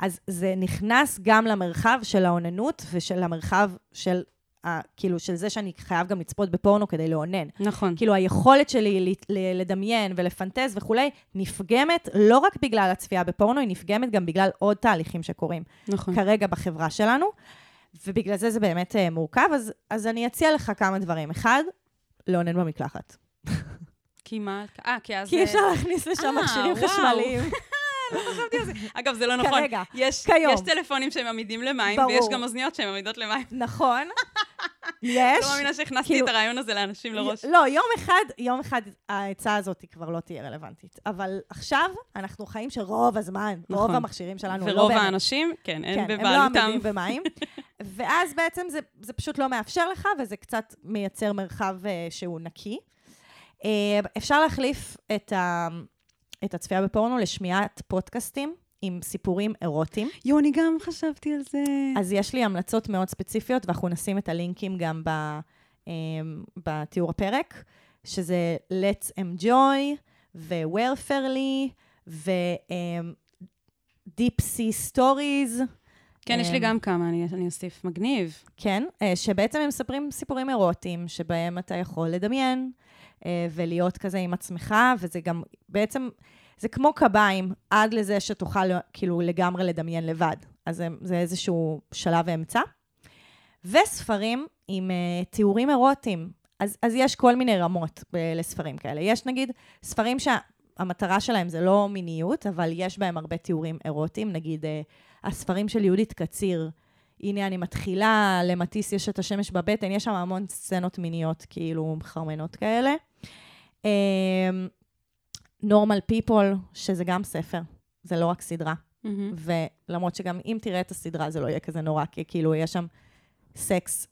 A: אז זה נכנס גם למרחב של האוננות ושל המרחב של, ה, כאילו, של זה שאני חייב גם לצפות בפורנו כדי לאונן.
B: נכון.
A: כאילו, היכולת שלי לדמיין ולפנטז וכולי, נפגמת לא רק בגלל הצפייה בפורנו, היא נפגמת גם בגלל עוד תהליכים שקורים.
B: נכון.
A: כרגע בחברה שלנו, ובגלל זה זה באמת uh, מורכב, אז, אז אני אציע לך כמה דברים. אחד, לאונן במקלחת.
B: כי מה? אה, כי אז...
A: כי אי אפשר להכניס לשם
B: אה,
A: מכשירים
B: וואו.
A: חשמאלים.
B: אגב, זה לא נכון.
A: כרגע,
B: יש,
A: כיום.
B: יש טלפונים שהם עמידים למים,
A: ברור.
B: ויש גם אוזניות שהן עמידות למים.
A: נכון, יש.
B: לא מאמינה שהכנסתי
A: כאילו-
B: את הרעיון הזה לאנשים לראש.
A: לא, יום אחד, יום אחד העצה הזאת כבר לא תהיה רלוונטית. אבל עכשיו אנחנו חיים שרוב הזמן,
B: נכון.
A: רוב המכשירים שלנו לא
B: ורוב
A: באמת.
B: האנשים, כן, אין
A: כן, הם לא
B: בבעלותם.
A: עמידים במים. ואז בעצם זה, זה פשוט לא מאפשר לך, וזה קצת מייצר מרחב uh, שהוא נקי. Uh, אפשר להחליף את, ה, את הצפייה בפורנו לשמיעת פודקאסטים עם סיפורים אירוטיים.
B: יו, אני גם חשבתי על זה.
A: אז יש לי המלצות מאוד ספציפיות, ואנחנו נשים את הלינקים גם ב, um, בתיאור הפרק, שזה Let's Enjoy, ו-Welfarely, ו-Deep Sea Stories.
B: כן, יש לי
A: אמ,
B: גם כמה, אני אני אוסיף. מגניב.
A: כן, אה, שבעצם הם מספרים סיפורים אירוטיים, שבהם אתה יכול לדמיין אה, ולהיות כזה עם עצמך, וזה גם בעצם, זה כמו קביים, עד לזה שתוכל כאילו לגמרי לדמיין לבד. אז זה, זה איזשהו שלב אמצע. וספרים עם uh, תיאורים אירוטיים אז, אז יש כל מיני רמות ב- לספרים כאלה. יש נגיד ספרים שהמטרה שלהם זה לא מיניות, אבל יש בהם הרבה תיאורים אירוטיים, נגיד אה, הספרים של יהודית קציר, הנה אני מתחילה, למטיס יש את השמש בבטן, יש שם המון סצנות מיניות, כאילו מחרמנות כאלה. Normal People, שזה גם ספר, זה לא רק סדרה.
B: מהמם.
A: ולמרות שגם אם תראה את הסדרה, זה לא יהיה כזה נורא, כי כאילו יש שם סקס.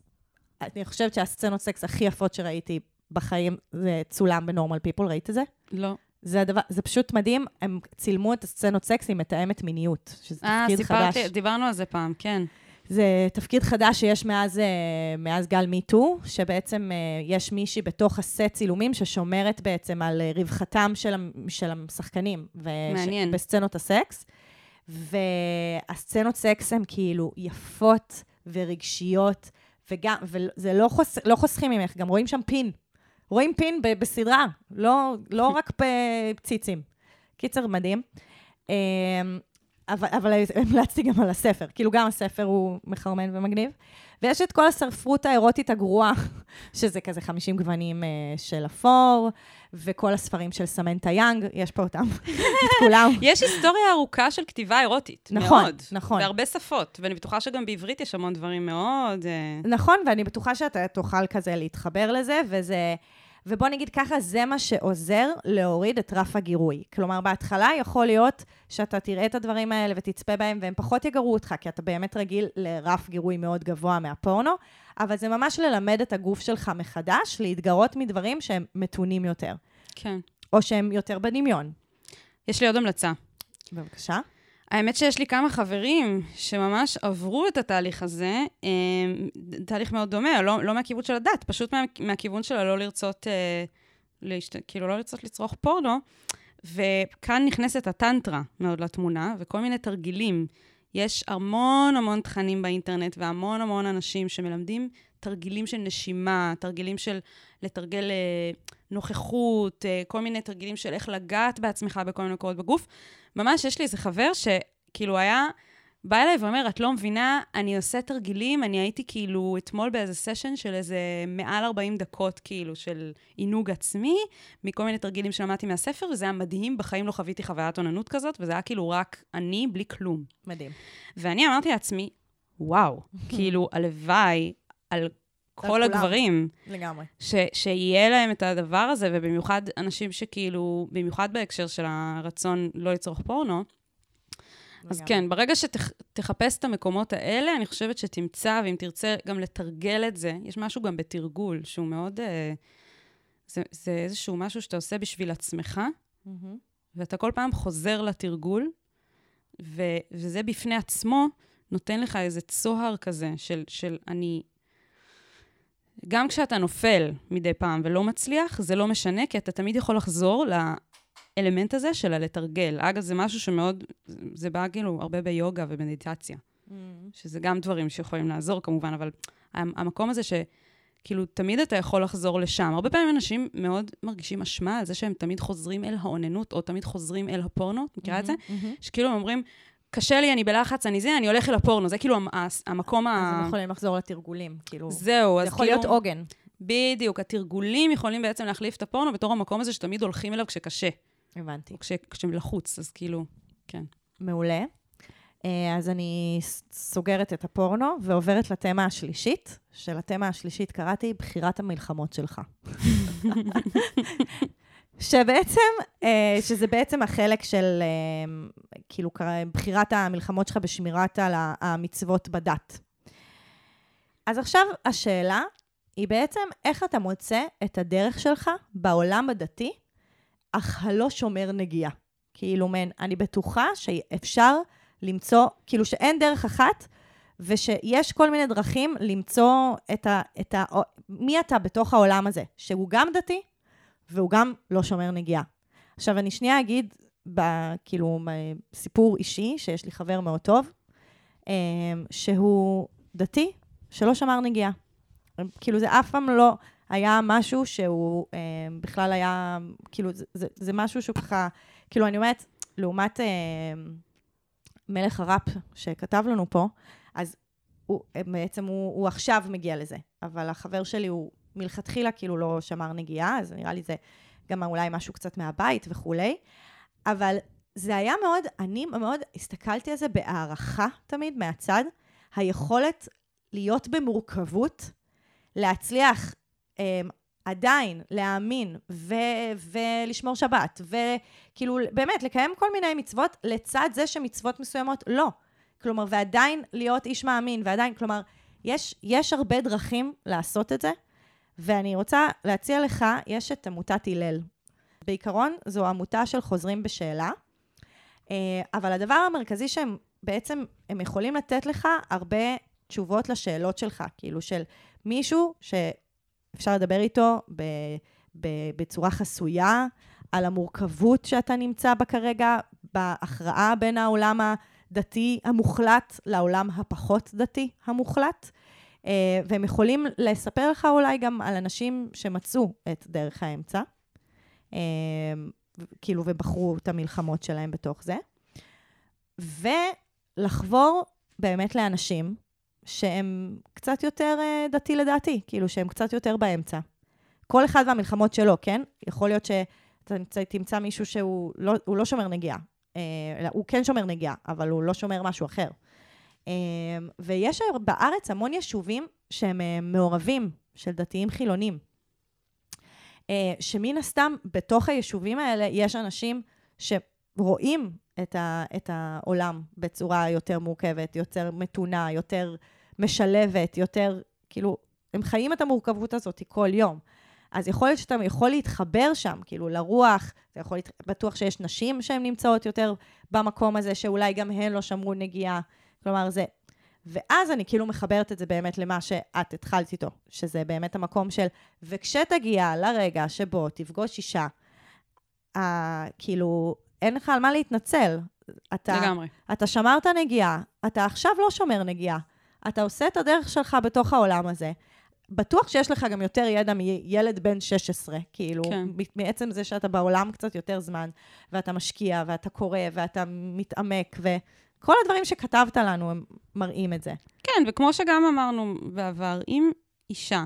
A: אני חושבת שהסצנות סקס הכי יפות שראיתי בחיים, זה צולם ב Normal People, ראית את זה?
B: לא.
A: זה הדבר, זה פשוט מדהים, הם צילמו את הסצנות סקס עם מתאמת מיניות, שזה
B: אה,
A: תפקיד חדש.
B: סיפרתי, דיברנו על זה פעם, כן.
A: זה תפקיד חדש שיש מאז, אה, מאז גל Me Too, שבעצם אה, יש מישהי בתוך הסט צילומים ששומרת בעצם על אה, רווחתם של, של השחקנים.
B: מעניין.
A: בסצנות הסקס. והסצנות סקס הן כאילו יפות ורגשיות, וגם, וזה לא, חוס, לא חוסכים ממך, גם רואים שם פין. רואים פין ב- בסדרה, לא, לא רק בציצים. קיצר, מדהים. אבל, אבל המלצתי גם על הספר, כאילו גם הספר הוא מחרמן ומגניב. ויש את כל הספרות האירוטית הגרועה, שזה כזה 50 גוונים אה, של אפור, וכל הספרים של סמנטה יאנג, יש פה אותם, את כולם.
B: יש היסטוריה ארוכה של כתיבה אירוטית.
A: נכון,
B: מאוד.
A: נכון.
B: בהרבה שפות, ואני בטוחה שגם בעברית יש המון דברים מאוד... אה,
A: נכון, ואני בטוחה שאתה תוכל כזה להתחבר לזה, וזה... ובוא נגיד ככה, זה מה שעוזר להוריד את רף הגירוי. כלומר, בהתחלה יכול להיות שאתה תראה את הדברים האלה ותצפה בהם, והם פחות יגרו אותך, כי אתה באמת רגיל לרף גירוי מאוד גבוה מהפורנו, אבל זה ממש ללמד את הגוף שלך מחדש, להתגרות מדברים שהם מתונים יותר,
B: כן.
A: או שהם יותר בדמיון.
B: יש לי עוד המלצה.
A: בבקשה.
B: האמת שיש לי כמה חברים שממש עברו את התהליך הזה, אה, תהליך מאוד דומה, לא, לא מהכיוון של הדת, פשוט מה, מהכיוון של הלא לרצות, אה, להשת... כאילו לא לרצות לצרוך פורנו, וכאן נכנסת הטנטרה מאוד לתמונה, וכל מיני תרגילים. יש המון המון תכנים באינטרנט והמון המון אנשים שמלמדים תרגילים של נשימה, תרגילים של לתרגל אה, נוכחות, אה, כל מיני תרגילים של איך לגעת בעצמך בכל מיני מקומות בגוף. ממש יש לי איזה חבר שכאילו היה, בא אליי ואומר, את לא מבינה, אני עושה תרגילים, אני הייתי כאילו אתמול באיזה סשן של איזה מעל 40 דקות כאילו של עינוג עצמי, מכל מיני תרגילים שלמדתי מהספר, וזה היה מדהים, בחיים לא חוויתי חוויית אוננות כזאת, וזה היה כאילו רק אני בלי כלום.
A: מדהים.
B: ואני אמרתי לעצמי, וואו, כאילו, הלוואי על כל. הגברים,
A: לגמרי.
B: ש, שיהיה להם את הדבר הזה, ובמיוחד אנשים שכאילו, במיוחד בהקשר של הרצון לא לצרוך פורנו, אז
A: לגמרי.
B: כן, ברגע שתחפש את המקומות האלה, אני חושבת שתמצא, ואם תרצה גם לתרגל את זה, יש משהו גם בתרגול שהוא מאוד... אה, זה, זה איזשהו משהו שאתה עושה בשביל עצמך. ואתה כל פעם חוזר לתרגול, ו, וזה בפני עצמו נותן לך איזה צוהר כזה של, של אני... גם כשאתה נופל מדי פעם ולא מצליח, זה לא משנה, כי אתה תמיד יכול לחזור לאלמנט הזה של הלתרגל. אגב, זה משהו שמאוד, זה בא כאילו הרבה ביוגה ומדיטציה,
A: מהמם.
B: שזה גם דברים שיכולים לעזור כמובן, אבל המ- המקום הזה ש... כאילו, תמיד אתה יכול לחזור לשם. הרבה פעמים אנשים מאוד מרגישים אשמה על זה שהם תמיד חוזרים אל האוננות, או תמיד חוזרים אל הפורנו, את מכירה את זה?
A: מהמם.
B: שכאילו הם אומרים, קשה לי, אני בלחץ, אני זה, אני הולך אל הפורנו. זה כאילו המ- המ- המקום
A: אז
B: ה...
A: הם יכולים לחזור לתרגולים, כאילו.
B: זהו,
A: זה
B: אז
A: יכול
B: כאילו...
A: להיות עוגן.
B: בדיוק, התרגולים יכולים בעצם להחליף את הפורנו בתור המקום הזה שתמיד הולכים אליו כשקשה,
A: הבנתי.
B: כש- כשלחוץ, אז כאילו, כן.
A: מעולה. אה, אז אני סוגרת את הפורנו ועוברת לתמה השלישית. שלתמה השלישית קראתי בחירת המלחמות שלך. שבעצם, אה, שזה בעצם החלק של אה, כאילו בחירת המלחמות שלך בשמירת על המצוות בדת. אז עכשיו השאלה היא בעצם איך אתה מוצא את הדרך שלך בעולם הדתי, אך הלא שומר נגיעה. כאילו, מן, אני בטוחה שאפשר למצוא, כאילו שאין דרך אחת, ושיש כל מיני דרכים למצוא את ה... את ה מי אתה בתוך העולם הזה, שהוא גם דתי, והוא גם לא שומר נגיעה. עכשיו, אני שנייה אגיד, ב, כאילו, סיפור אישי, שיש לי חבר מאוד טוב, אה, שהוא דתי, שלא שמר נגיעה. כאילו, זה אף פעם לא היה משהו שהוא אה, בכלל היה, כאילו, זה, זה, זה משהו שהוא ככה, כאילו, אני אומרת, לעומת אה, מלך הראפ שכתב לנו פה, אז הוא, בעצם הוא, הוא עכשיו מגיע לזה, אבל החבר שלי הוא מלכתחילה כאילו לא שמר נגיעה, אז נראה לי זה גם אולי משהו קצת מהבית וכולי. אבל זה היה מאוד, אני מאוד הסתכלתי על זה בהערכה תמיד, מהצד. היכולת להיות במורכבות, להצליח אה, עדיין להאמין ו- ולשמור שבת, וכאילו באמת לקיים כל מיני מצוות, לצד זה שמצוות מסוימות לא. כלומר, ועדיין להיות איש מאמין, ועדיין, כלומר, יש, יש הרבה דרכים לעשות את זה, ואני רוצה להציע לך, יש את עמותת הלל. בעיקרון, זו עמותה של חוזרים בשאלה, אה, אבל הדבר המרכזי שהם בעצם, הם יכולים לתת לך הרבה תשובות לשאלות שלך, כאילו של מישהו שאפשר לדבר איתו ב, ב, בצורה חסויה, על המורכבות שאתה נמצא בה כרגע, בהכרעה בין העולם הדתי המוחלט לעולם הפחות דתי המוחלט. אה, והם יכולים לספר לך אולי גם על אנשים שמצאו את דרך האמצע, אה, כאילו, ובחרו את המלחמות שלהם בתוך זה. ולחבור באמת לאנשים שהם קצת יותר אה, דתי לדעתי, כאילו שהם קצת יותר באמצע. כל אחד והמלחמות שלו, כן? יכול להיות שאתה תמצא מישהו שהוא לא, לא שומר נגיעה, אלא הוא כן שומר נגיעה, אבל הוא לא שומר משהו אחר. אמ, ויש בארץ המון יישובים שהם אה, מעורבים, של דתיים חילונים. אה, שמן הסתם, בתוך היישובים האלה יש אנשים שרואים את, ה, את העולם בצורה יותר מורכבת, יותר מתונה, יותר משלבת, יותר, כאילו, הם חיים את המורכבות הזאת כל יום. אז יכול להיות שאתה יכול להתחבר שם, כאילו, לרוח, אתה יכול. בטוח שיש נשים שהן נמצאות יותר במקום הזה, שאולי גם הן לא שמרו נגיעה. כלומר, זה... ואז אני כאילו מחברת את זה באמת למה שאת התחלת איתו, שזה באמת המקום של, וכשתגיע לרגע שבו תפגוש אישה, אה, כאילו, אין לך על מה להתנצל. אתה,
B: לגמרי.
A: אתה שמרת נגיעה, אתה עכשיו לא שומר נגיעה. אתה עושה את הדרך שלך בתוך העולם הזה. בטוח שיש לך גם יותר ידע מילד בן 16, כאילו,
B: כן.
A: מעצם זה שאתה בעולם קצת יותר זמן, ואתה משקיע, ואתה קורא, ואתה מתעמק, ו... כל הדברים שכתבת לנו, הם מראים את זה.
B: כן, וכמו שגם אמרנו בעבר, אם אישה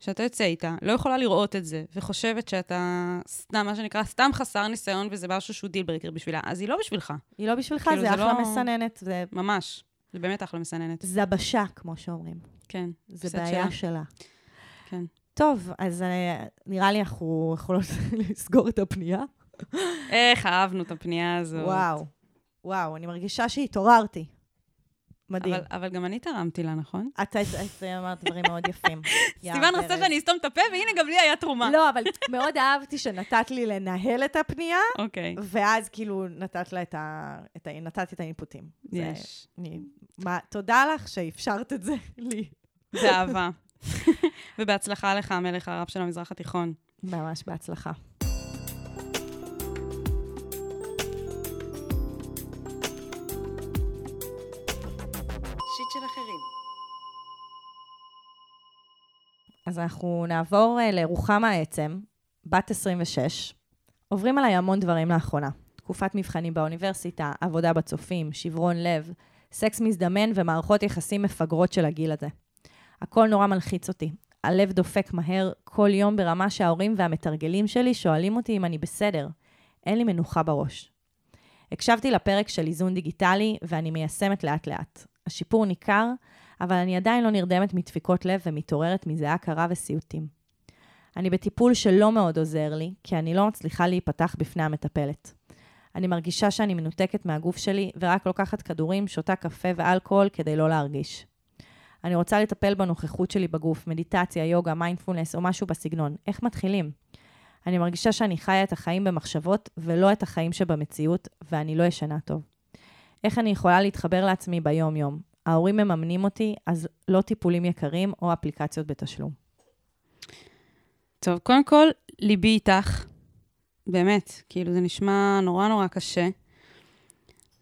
B: שאתה יוצא איתה, לא יכולה לראות את זה, וחושבת שאתה סתם, מה שנקרא, סתם חסר ניסיון, וזה משהו שהוא deal breaker בשבילה, אז היא לא בשבילך.
A: היא לא בשבילך,
B: כאילו,
A: זה
B: זה
A: אחלה
B: לא-
A: מסננת, זה
B: ממש. זה באמת אחלה מסננת.
A: זבשה, כמו שאומרים.
B: כן.
A: זה בעיה
B: שלה.
A: שלה.
B: כן.
A: טוב, אז אה, נראה לי אנחנו יכולות לסגור את הפנייה.
B: איך אהבנו את הפנייה הזו.
A: וואו, וואו, אני מרגישה שהתעוררתי. מדהים.
B: אבל, אבל גם אני תרמתי לה, נכון?
A: את אמרת דברים מאוד יפים.
B: סיוון
A: ארז.
B: שאני אסתום את הפה, והנה גם לי היה תרומה.
A: לא, אבל מאוד אהבתי שנתת לי לנהל את הפנייה,
B: אוקיי,
A: ואז כאילו נתת לה את ה... את ה... נתת את האינפוטים. זה-
B: יש.
A: אני... מה, תודה לך שאפשרת את זה לי.
B: באהבה. ובהצלחה לך, המלך הרב של המזרח התיכון.
A: ממש בהצלחה. אז אנחנו נעבור אה, לרוחמה העצם, בת 26. עוברים עליי המון דברים לאחרונה. תקופת מבחנים באוניברסיטה, עבודה בצופים, שברון לב, סקס מזדמן ומערכות יחסים מפגרות של הגיל הזה. הכל נורא מלחיץ אותי. הלב דופק מהר כל יום ברמה שההורים והמתרגלים שלי שואלים אותי אם אני בסדר. אין לי מנוחה בראש. הקשבתי לפרק של איזון דיגיטלי ואני מיישמת לאט-לאט. השיפור ניכר, אבל אני עדיין לא נרדמת מדפיקות לב ומתעוררת מזיעה קרה וסיוטים. אני בטיפול שלא מאוד עוזר לי, כי אני לא מצליחה להיפתח בפני המטפלת. אני מרגישה שאני מנותקת מהגוף שלי ורק לוקחת כדורים, שותה קפה ואלכוהול כדי לא להרגיש. אני רוצה לטפל בנוכחות שלי בגוף, מדיטציה, יוגה, מיינדפולנס או משהו בסגנון. איך מתחילים? אני מרגישה שאני חיה את החיים במחשבות ולא את החיים שבמציאות, ואני לא ישנה טוב. איך אני יכולה להתחבר לעצמי ביום-יום? ההורים מממנים אותי, אז לא טיפולים יקרים או אפליקציות בתשלום.
B: טוב, קודם כל, ליבי איתך. באמת, כאילו, זה נשמע נורא נורא קשה.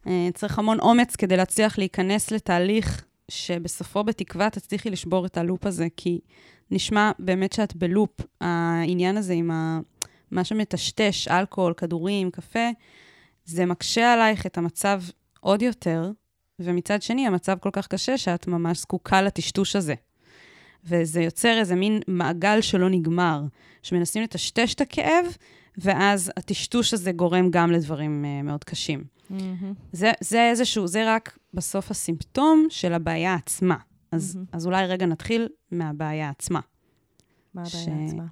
B: אה, צריך המון אומץ כדי להצליח להיכנס לתהליך שבסופו, בתקווה, תצליחי לשבור את הלופ הזה, כי נשמע באמת שאת בלופ. העניין הזה עם ה... מה שמטשטש, אלכוהול, כדורים, קפה, זה מקשה עלייך את המצב עוד יותר, ומצד שני, המצב כל כך קשה שאת ממש זקוקה לטשטוש הזה. וזה יוצר איזה מין מעגל שלא נגמר, שמנסים לטשטש את הכאב, ואז הטשטוש הזה גורם גם לדברים uh, מאוד קשים.
A: מהמם.
B: זה, זה איזשהו, זה רק בסוף הסימפטום של הבעיה עצמה. אז,
A: מהמם.
B: אז אולי רגע נתחיל מהבעיה עצמה.
A: מה הבעיה
B: ש-
A: עצמה?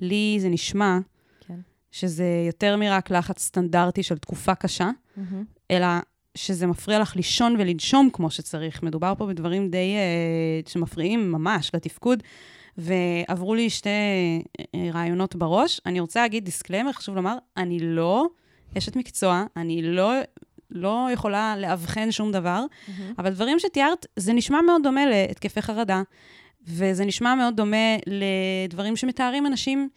B: לי זה נשמע
A: כן.
B: שזה יותר מרק לחץ סטנדרטי של תקופה קשה,
A: מהמם.
B: אלא שזה מפריע לך לישון ולנשום כמו שצריך. מדובר פה בדברים די אה, שמפריעים ממש לתפקוד, ועברו לי שתי אה, רעיונות בראש. אני רוצה להגיד disclaimer, חשוב לומר, אני לא אשת מקצוע, אני לא, לא יכולה לאבחן שום דבר,
A: מהמם.
B: אבל דברים שתיארת, זה נשמע מאוד דומה להתקפי חרדה, וזה נשמע מאוד דומה לדברים שמתארים אנשים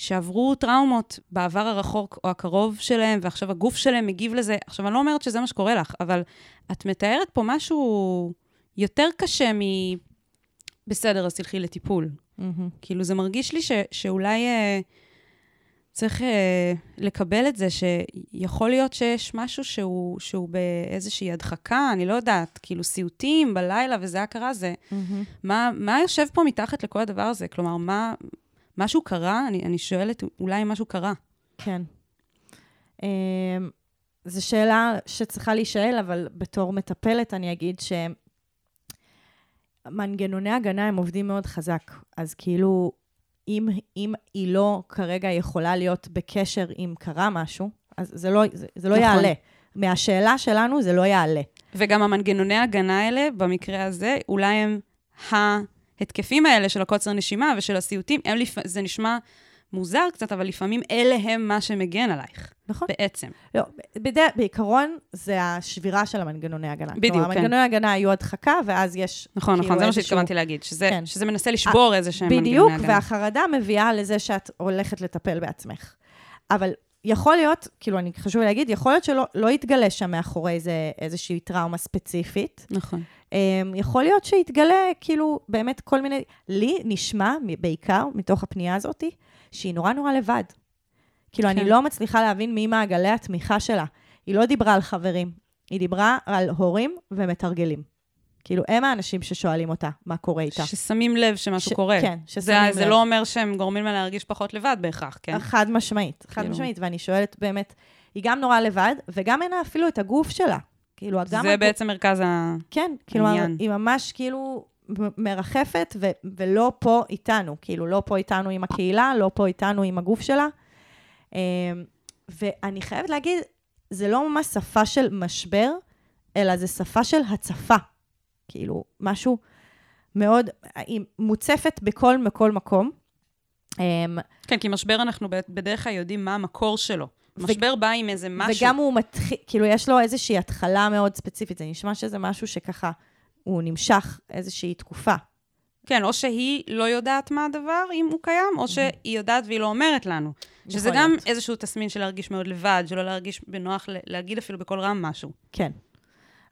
B: שעברו טראומות בעבר הרחוק או הקרוב שלהם, ועכשיו הגוף שלהם מגיב לזה. עכשיו, אני לא אומרת שזה מה שקורה לך, אבל את מתארת פה משהו יותר קשה מ... בסדר, אז תלכי לטיפול.
A: מהמם.
B: כאילו, זה מרגיש לי ש, שאולי אה, צריך אה, לקבל את זה, שיכול להיות שיש משהו שהוא, שהוא באיזושהי הדחקה, אני לא יודעת, כאילו סיוטים בלילה וזה הכרה, זה...
A: מהמם.
B: מה, מה יושב פה מתחת לכל הדבר הזה? כלומר, מה... משהו קרה? אני, אני שואלת, אולי משהו קרה.
A: כן. אמ, זו שאלה שצריכה להישאל, אבל בתור מטפלת אני אגיד שמנגנוני הגנה הם עובדים מאוד חזק. אז כאילו, אם, אם היא לא כרגע יכולה להיות בקשר אם קרה משהו, אז זה לא, זה, זה לא
B: נכון.
A: יעלה. מהשאלה שלנו זה לא יעלה.
B: וגם המנגנוני ההגנה האלה, במקרה הזה, אולי הם ההתקפים האלה של הקוצר נשימה ושל הסיוטים, הם לפ... זה נשמע מוזר קצת, אבל לפעמים אלה הם מה שמגן עלייך,
A: נכון?
B: בעצם.
A: לא, בד... בעיקרון זה השבירה של המנגנוני ההגנה.
B: בדיוק,
A: כלומר,
B: כן.
A: המנגנוני ההגנה היו הדחקה, ואז יש
B: נכון,
A: כאילו
B: נכון, זה מה שהתכוונתי להגיד, שזה,
A: כן.
B: שזה מנסה לשבור איזה שהם מנגנוני
A: בדיוק,
B: הגנה.
A: והחרדה מביאה לזה שאת הולכת לטפל בעצמך. אבל יכול להיות, כאילו, אני חשוב להגיד, יכול להיות שלא לא יתגלה שם מאחורי זה איזושהי טראומה ספציפית.
B: נכון.
A: Um, יכול להיות שיתגלה, כאילו, באמת כל מיני... לי נשמע, בעיקר, מתוך הפנייה הזאת, שהיא נורא נורא לבד. כאילו,
B: כן.
A: אני לא מצליחה להבין מי מעגלי התמיכה שלה. היא לא דיברה על חברים, היא דיברה על הורים ומתרגלים. כאילו, הם האנשים ששואלים אותה מה קורה איתה.
B: ששמים לב שמשהו
A: ש-
B: קורה.
A: כן,
B: זה,
A: ששמים
B: זה
A: לב.
B: לא אומר שהם גורמים לה להרגיש פחות לבד בהכרח, כן?
A: חד משמעית, חד
B: כאילו-
A: משמעית, ואני שואלת באמת, היא גם נורא לבד, וגם אין לה אפילו את הגוף שלה. כאילו, גם...
B: זה
A: הגוף-
B: בעצם מרכז ה...
A: כן, כאילו,
B: העניין.
A: היא ממש כאילו מרחפת, ו- ולא פה איתנו. כאילו, לא פה איתנו עם הקהילה, לא פה איתנו עם הגוף שלה. אמ, ואני חייבת להגיד, זה לא ממש שפה של משבר, אלא זה שפה של הצפה. כאילו, משהו מאוד, היא מוצפת בכל, בכל מקום. אמ,
B: כן, כי משבר אנחנו בדרך כלל יודעים מה המקור שלו. משבר בא עם איזה משהו.
A: וגם הוא מתחיל, כאילו, יש לו איזושהי התחלה מאוד ספציפית. זה נשמע שזה משהו שככה, הוא נמשך איזושהי תקופה.
B: כן, או שהיא לא יודעת מה הדבר, אם הוא קיים, או שהיא יודעת והיא לא אומרת לנו. שזה גם
A: להיות.
B: איזשהו תסמין של להרגיש מאוד לבד, שלא להרגיש בנוח להגיד אפילו בקול רם משהו.
A: כן.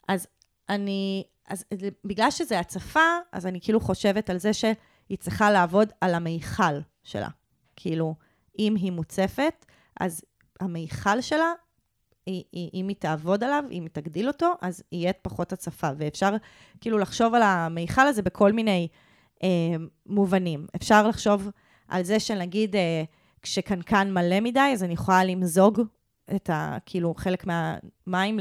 A: אז אני, אז בגלל שזה הצפה, אז אני כאילו חושבת על זה שהיא צריכה לעבוד על המיכל שלה. כאילו, אם היא מוצפת, אז המיכל שלה, היא, היא, אם היא תעבוד עליו, אם היא תגדיל אותו, אז יהיה פחות הצפה. ואפשר כאילו לחשוב על המיכל הזה בכל מיני אה, מובנים. אפשר לחשוב על זה שנגיד, אה, כשקנקן מלא מדי, אז אני יכולה למזוג את ה... כאילו, חלק מהמים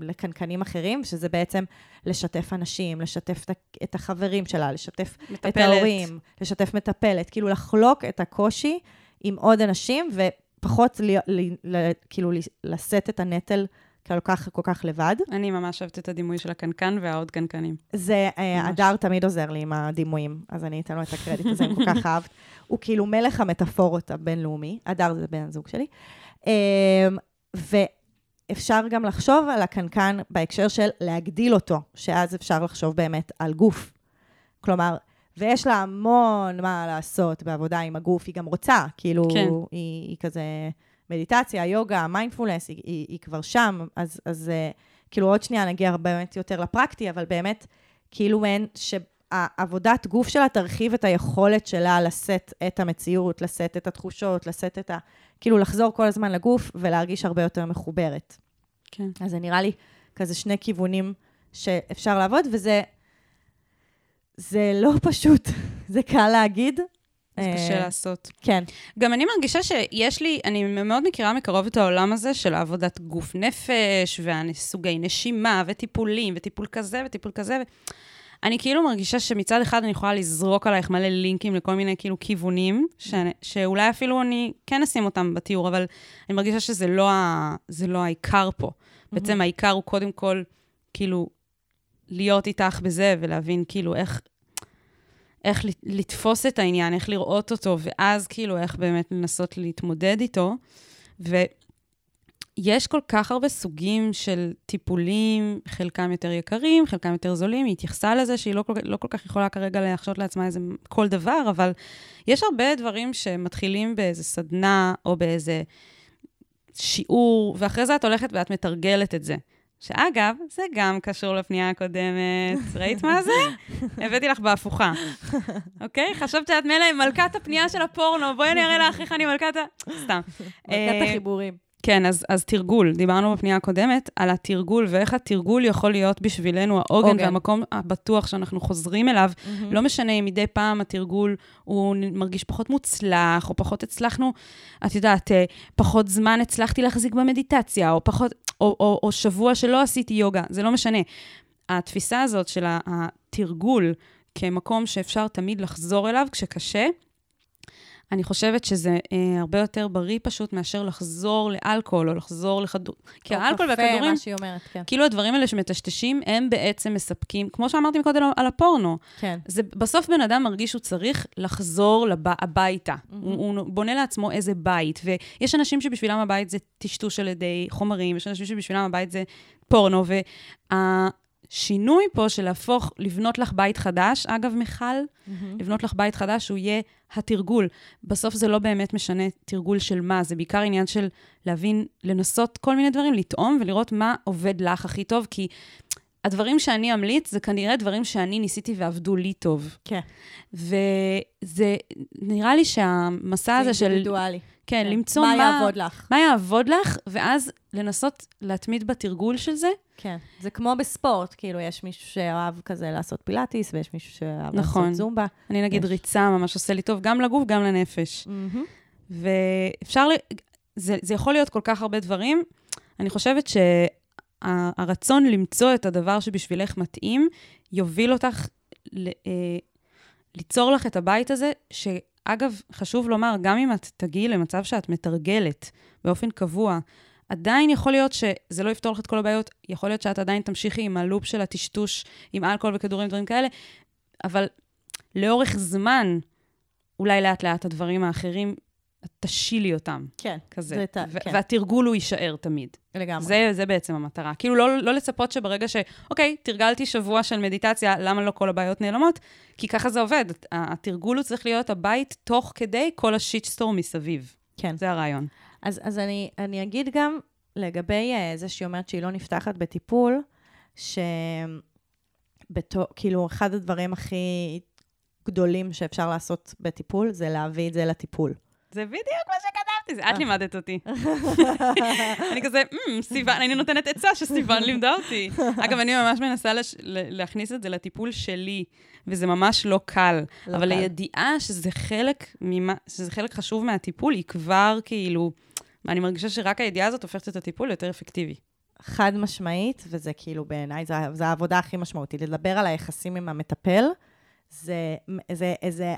A: לקנקנים אחרים, שזה בעצם לשתף אנשים, לשתף את את החברים שלה, לשתף את
B: מטפלת.
A: ההורים, לשתף מטפלת, כאילו לחלוק את הקושי עם עוד אנשים, ופחות ל, ל, ל, כאילו לשאת את הנטל כל כך, כל כך לבד.
B: אני ממש אוהבת את הדימוי של הקנקן והעוד קנקנים.
A: זה, אה,
B: ממש.
A: הדר תמיד עוזר לי עם הדימויים, אז אני אתן לו את הקרדיט הזה, אני כל כך אהבת. הוא כאילו מלך המטאפורות הבינלאומי, הדר זה בן הזוג שלי. אה, ואפשר גם לחשוב על הקנקן בהקשר של להגדיל אותו, שאז אפשר לחשוב באמת על גוף. כלומר, ויש לה המון מה לעשות בעבודה עם הגוף, היא גם רוצה, כאילו,
B: כן.
A: היא, היא כזה מדיטציה, יוגה, מיינדפולנס, היא, היא, היא כבר שם, אז, אז אה, כאילו עוד שנייה נגיע באמת יותר לפרקטי, אבל באמת, כאילו מעין שהעבודת גוף שלה תרחיב את היכולת שלה לשאת את המציאות, לשאת את התחושות, לשאת את ה... כאילו לחזור כל הזמן לגוף ולהרגיש הרבה יותר מחוברת.
B: כן.
A: אז זה נראה לי כזה שני כיוונים שאפשר לעבוד, וזה זה לא פשוט, זה קל להגיד.
B: זה
A: אה,
B: קשה לעשות.
A: כן,
B: גם אני מרגישה שיש לי, אני מאוד מכירה מקרוב את העולם הזה של עבודת גוף נפש, והסוגי נשימה, וטיפולים, וטיפול כזה, וטיפול כזה. ו... אני כאילו מרגישה שמצד אחד אני יכולה לזרוק עלייך מלא לינקים לכל מיני כאילו כיוונים, ש... שאולי אפילו אני כן אשים אותם בתיאור, אבל אני מרגישה שזה לא, ה... זה לא העיקר פה. בעצם העיקר הוא קודם כל, כאילו, להיות איתך בזה ולהבין כאילו איך, איך לת- לתפוס את העניין, איך לראות אותו, ואז כאילו איך באמת לנסות להתמודד איתו. ויש כל כך הרבה סוגים של טיפולים, חלקם יותר יקרים, חלקם יותר זולים. היא התייחסה לזה שהיא לא כל, לא כל כך יכולה כרגע להרשות לעצמה איזה כל דבר, אבל יש הרבה דברים שמתחילים באיזה סדנה או באיזה שיעור, ואחרי זה את הולכת ואת מתרגלת את זה. שאגב, זה גם קשור לפנייה הקודמת. ראית מה זה? הבאתי לך בהפוכה. אוקיי? חשבת שאת מילא מלכת הפנייה של הפורנו, בואי אני אראה לך איך אני מלכת ה... סתם.
A: מלכת
B: אה,
A: החיבורים.
B: כן, אז, אז תרגול. דיברנו בפנייה הקודמת על התרגול ואיך התרגול יכול להיות בשבילנו העוגן
A: עוגן.
B: והמקום הבטוח שאנחנו חוזרים אליו. לא משנה אם מדי פעם התרגול הוא מרגיש פחות מוצלח, או פחות הצלחנו, את יודעת, אה, פחות זמן הצלחתי להחזיק במדיטציה, או פחות, או, או, או שבוע שלא עשיתי יוגה, זה לא משנה. התפיסה הזאת של התרגול כמקום שאפשר תמיד לחזור אליו כשקשה, אני חושבת שזה אה, הרבה יותר בריא פשוט מאשר לחזור לאלכוהול או לחזור לכדור. כי האלכוהול
A: קפה,
B: והכדורים,
A: מה שהיא אומרת, כן.
B: כאילו הדברים האלה שמטשטשים, הם בעצם מספקים, כמו שאמרתי קודם על הפורנו,
A: כן.
B: זה בסוף בן אדם מרגיש שהוא צריך לחזור לב, הביתה. הוא, הוא בונה לעצמו איזה בית, ויש אנשים שבשבילם הבית זה טשטוש על ידי חומרים, יש אנשים שבשבילם הבית זה פורנו, והשינוי פה של להפוך, לבנות לך בית חדש, אגב, מיכל, לבנות לך בית חדש, הוא יהיה התרגול. בסוף זה לא באמת משנה תרגול של מה, זה בעיקר עניין של להבין, לנסות כל מיני דברים, לטעום ולראות מה עובד לך הכי טוב, כי הדברים שאני אמליץ, זה כנראה דברים שאני ניסיתי ועבדו לי טוב.
A: כן.
B: וזה, נראה לי שהמסע הזה
A: זה
B: של...
A: אינדיבידואלי.
B: כן,
A: כן.
B: למצוא
A: מה
B: מה...
A: יעבוד לך.
B: מה יעבוד לך, ואז לנסות להתמיד בתרגול של זה.
A: כן. זה כמו בספורט, כאילו, יש מישהו שאוהב כזה לעשות פילאטיס, ויש מישהו שאוהב
B: נכון.
A: לעשות זומבה.
B: אני נגיד
A: יש.
B: ריצה ממש עושה לי טוב, גם לגוף, גם לנפש.
A: מהמם.
B: ואפשר, ל... זה, זה יכול להיות כל כך הרבה דברים. אני חושבת שהרצון למצוא את הדבר שבשבילך מתאים, יוביל אותך ל, אה, ליצור לך את הבית הזה, שאגב, חשוב לומר, גם אם את תגיעי למצב שאת מתרגלת באופן קבוע, עדיין יכול להיות שזה לא יפתור לך את כל הבעיות, יכול להיות שאת עדיין תמשיכי עם הלופ של הטשטוש, עם אלכוהול וכדורים, דברים כאלה, אבל לאורך זמן, אולי לאט-לאט הדברים האחרים, את תשילי אותם,
A: כן.
B: כזה.
A: זה
B: ו-
A: כן.
B: והתרגול הוא יישאר תמיד.
A: לגמרי.
B: זה, זה בעצם המטרה. כאילו, לא, לא לצפות שברגע ש... אוקיי, תרגלתי שבוע של מדיטציה, למה לא כל הבעיות נעלמות? כי ככה זה עובד. התרגול הוא צריך להיות הבית תוך כדי כל השיטסטורם מסביב.
A: כן.
B: זה הרעיון.
A: אז, אז אני, אני אגיד גם לגבי uh, זה שהיא אומרת שהיא לא נפתחת בטיפול, שבתו, כאילו, אחד הדברים הכי גדולים שאפשר לעשות בטיפול, זה להביא את זה לטיפול.
B: זה בדיוק מה שכתבתי, זה את לימדת אותי. אני כזה, "אמ, סיוון, אני נותנת עצה שסיוון לימדה אותי. אגב, אני ממש מנסה להכניס את זה לטיפול שלי, וזה ממש לא קל.
A: לא
B: אבל. הידיעה שזה חלק, חשוב מהטיפול, היא כבר כאילו, אני מרגישה שרק הידיעה הזאת הופכת את הטיפול ליותר אפקטיבי.
A: חד משמעית, וזה כאילו בעיניי, זה העבודה הכי משמעותית. לדבר על היחסים עם המטפל, זה, זה, זה, זה,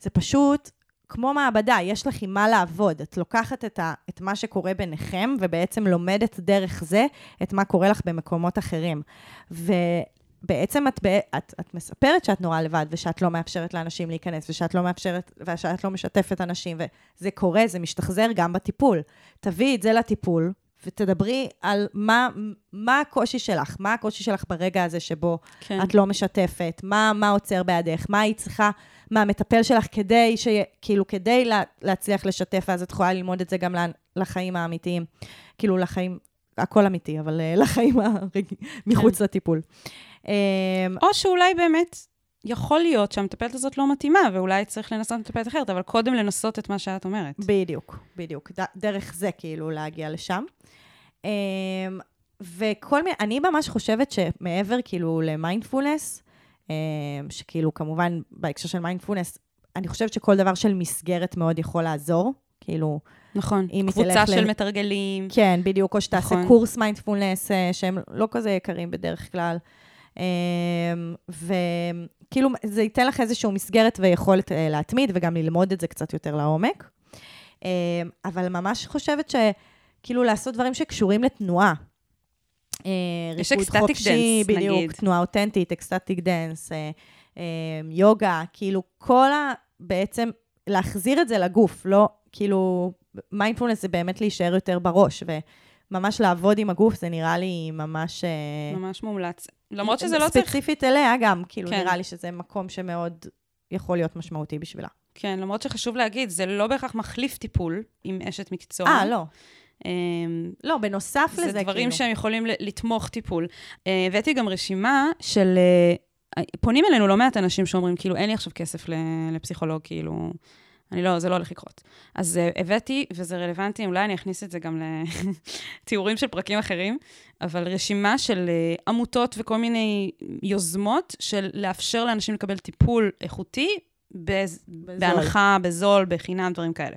A: זה פשוט כמו מעבדה, יש לך עם מה לעבוד. את לוקחת את, ה, את מה שקורה ביניכם, ובעצם לומדת דרך זה את מה קורה לך במקומות אחרים. ובעצם את, את, את מספרת שאת נורא לבד, ושאת לא מאפשרת לאנשים להיכנס, ושאת לא מאפשרת, ושאת לא משתפת אנשים, וזה קורה, זה משתחזר גם בטיפול. תביאי את זה לטיפול, ותדברי על מה, מה הקושי שלך, מה הקושי שלך ברגע הזה שבו
B: כן.
A: את לא משתפת, מה, מה עוצר בעדך, מה היא צריכה מהמטפל שלך כדי, ש... כאילו, כדי לה, להצליח לשתף, ואז את יכולה ללמוד את זה גם לחיים האמיתיים. כאילו, לחיים, הכל אמיתי, אבל uh, לחיים הרג... מחוץ לטיפול. Um,
B: או שאולי באמת יכול להיות שהמטפלת הזאת לא מתאימה, ואולי צריך לנסות מטפלת אחרת, אבל קודם לנסות את מה שאת אומרת.
A: בדיוק, בדיוק. ד- דרך זה כאילו להגיע לשם. Um, וכל מיני, אני ממש חושבת שמעבר כאילו למיינדפולנס, אה, שכאילו, כמובן, בהקשר של מיינדפולנס, אני חושבת שכל דבר של מסגרת מאוד יכול לעזור. כאילו,
B: נכון. קבוצה של
A: ל-
B: מתרגלים.
A: כן, בדיוק, או שתעשה
B: נכון.
A: קורס מיינדפולנס, אה, שהם לא כזה יקרים בדרך כלל. אה, וכאילו, זה ייתן לך איזושהי מסגרת ויכולת אה, להתמיד וגם ללמוד את זה קצת יותר לעומק. אה, אבל ממש חושבת שכאילו לעשות דברים שקשורים לתנועה. אה,
B: יש
A: ריקוד חופשי,
B: dance,
A: בדיוק,
B: נגיד.
A: תנועה אותנטית, ecstatic dance, אה, אה, יוגה, כאילו כל ה... בעצם להחזיר את זה לגוף, לא, כאילו, מיינדפולנס זה באמת להישאר יותר בראש, וממש לעבוד עם הגוף, זה נראה לי ממש... אה,
B: ממש מומלץ. למרות שזה לא צריך...
A: ספציפית אליה גם, כאילו,
B: כן.
A: נראה לי שזה מקום שמאוד יכול להיות משמעותי בשבילה.
B: כן, למרות שחשוב להגיד, זה לא בהכרח מחליף טיפול עם אשת מקצוע.
A: אה, לא.
B: אמ,
A: לא, בנוסף לזה,
B: זה דברים
A: כאילו.
B: שהם יכולים לתמוך טיפול. אה, הבאתי גם רשימה של... אה, פונים אלינו לא מעט אנשים שאומרים, כאילו, אין לי עכשיו כסף לפסיכולוג, כאילו, אני לא, זה לא הולך לקרות. אז אה, הבאתי, וזה רלוונטי, אולי אני אכניס את זה גם לתיאורים של פרקים אחרים, אבל רשימה של אה, עמותות וכל מיני יוזמות של לאפשר לאנשים לקבל טיפול איכותי, בז- בהנחה, בזול, בחינם, דברים כאלה.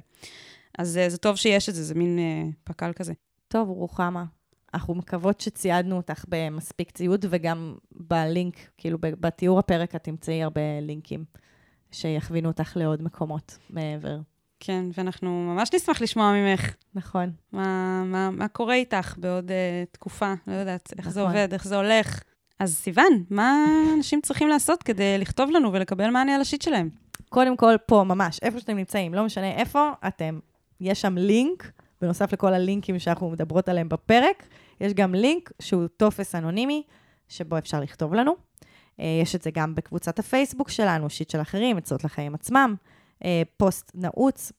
B: אז אה, זה טוב שיש את זה, זה מין אה, פק"ל כזה.
A: טוב, רוחמה. אנחנו מקוות שציידנו אותך במספיק ציוד, וגם בלינק, כאילו בתיאור הפרק את תמצאי הרבה לינקים שיכווינו אותך לעוד מקומות מעבר.
B: כן, ואנחנו ממש נשמח לשמוע ממך
A: נכון.
B: מה, מה, מה קורה איתך בעוד uh, תקופה, לא יודעת איך זה
A: נכון.
B: עובד, איך זה הולך. אז סיוון, מה אנשים צריכים לעשות כדי לכתוב לנו ולקבל מענה על השיט שלהם?
A: קודם כל, פה, ממש, איפה שאתם נמצאים, לא משנה איפה, אתם, יש שם לינק, בנוסף לכל הלינקים שאנחנו מדברות עליהם בפרק, יש גם לינק שהוא טופס אנונימי, שבו אפשר לכתוב לנו. אה, יש את זה גם בקבוצת הפייסבוק שלנו, שיט של אחרים, עצות לחיים עצמם, אה, פוסט נעוץ,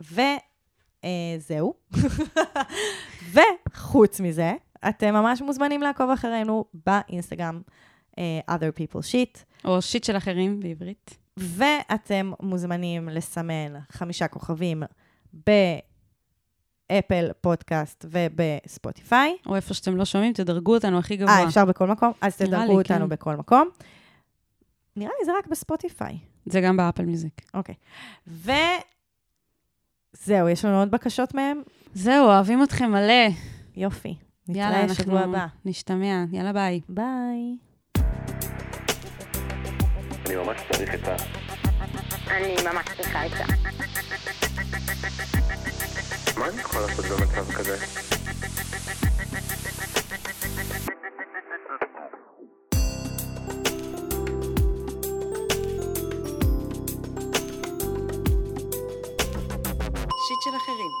A: וזהו. וחוץ מזה, אתם ממש מוזמנים לעקוב אחרינו באינסטגרם, אה, other people shit.
B: או שיט של אחרים בעברית.
A: ואתם מוזמנים לסמן חמישה כוכבים ב Apple Podcast ובספוטיפיי.
B: או איפה שאתם לא שומעים, תדרגו אותנו הכי גבוה.
A: אה, אפשר בכל מקום? אז תדרגו
B: לי,
A: אותנו
B: כן.
A: בכל מקום. נראה לי זה רק בספוטיפיי.
B: זה גם ב Apple Music.
A: אוקיי. וזהו, יש לנו עוד בקשות מהם?
B: זהו, אוהבים אתכם מלא.
A: יופי.
B: יאללה, אנחנו
A: הבא.
B: נשתמע. יאללה, ביי.
A: ביי.
C: אני ממש צריך את ה...
D: אני ממש צריכה עצה.
C: מה אני יכול לעשות במצב כזה?
E: שיט של אחרים.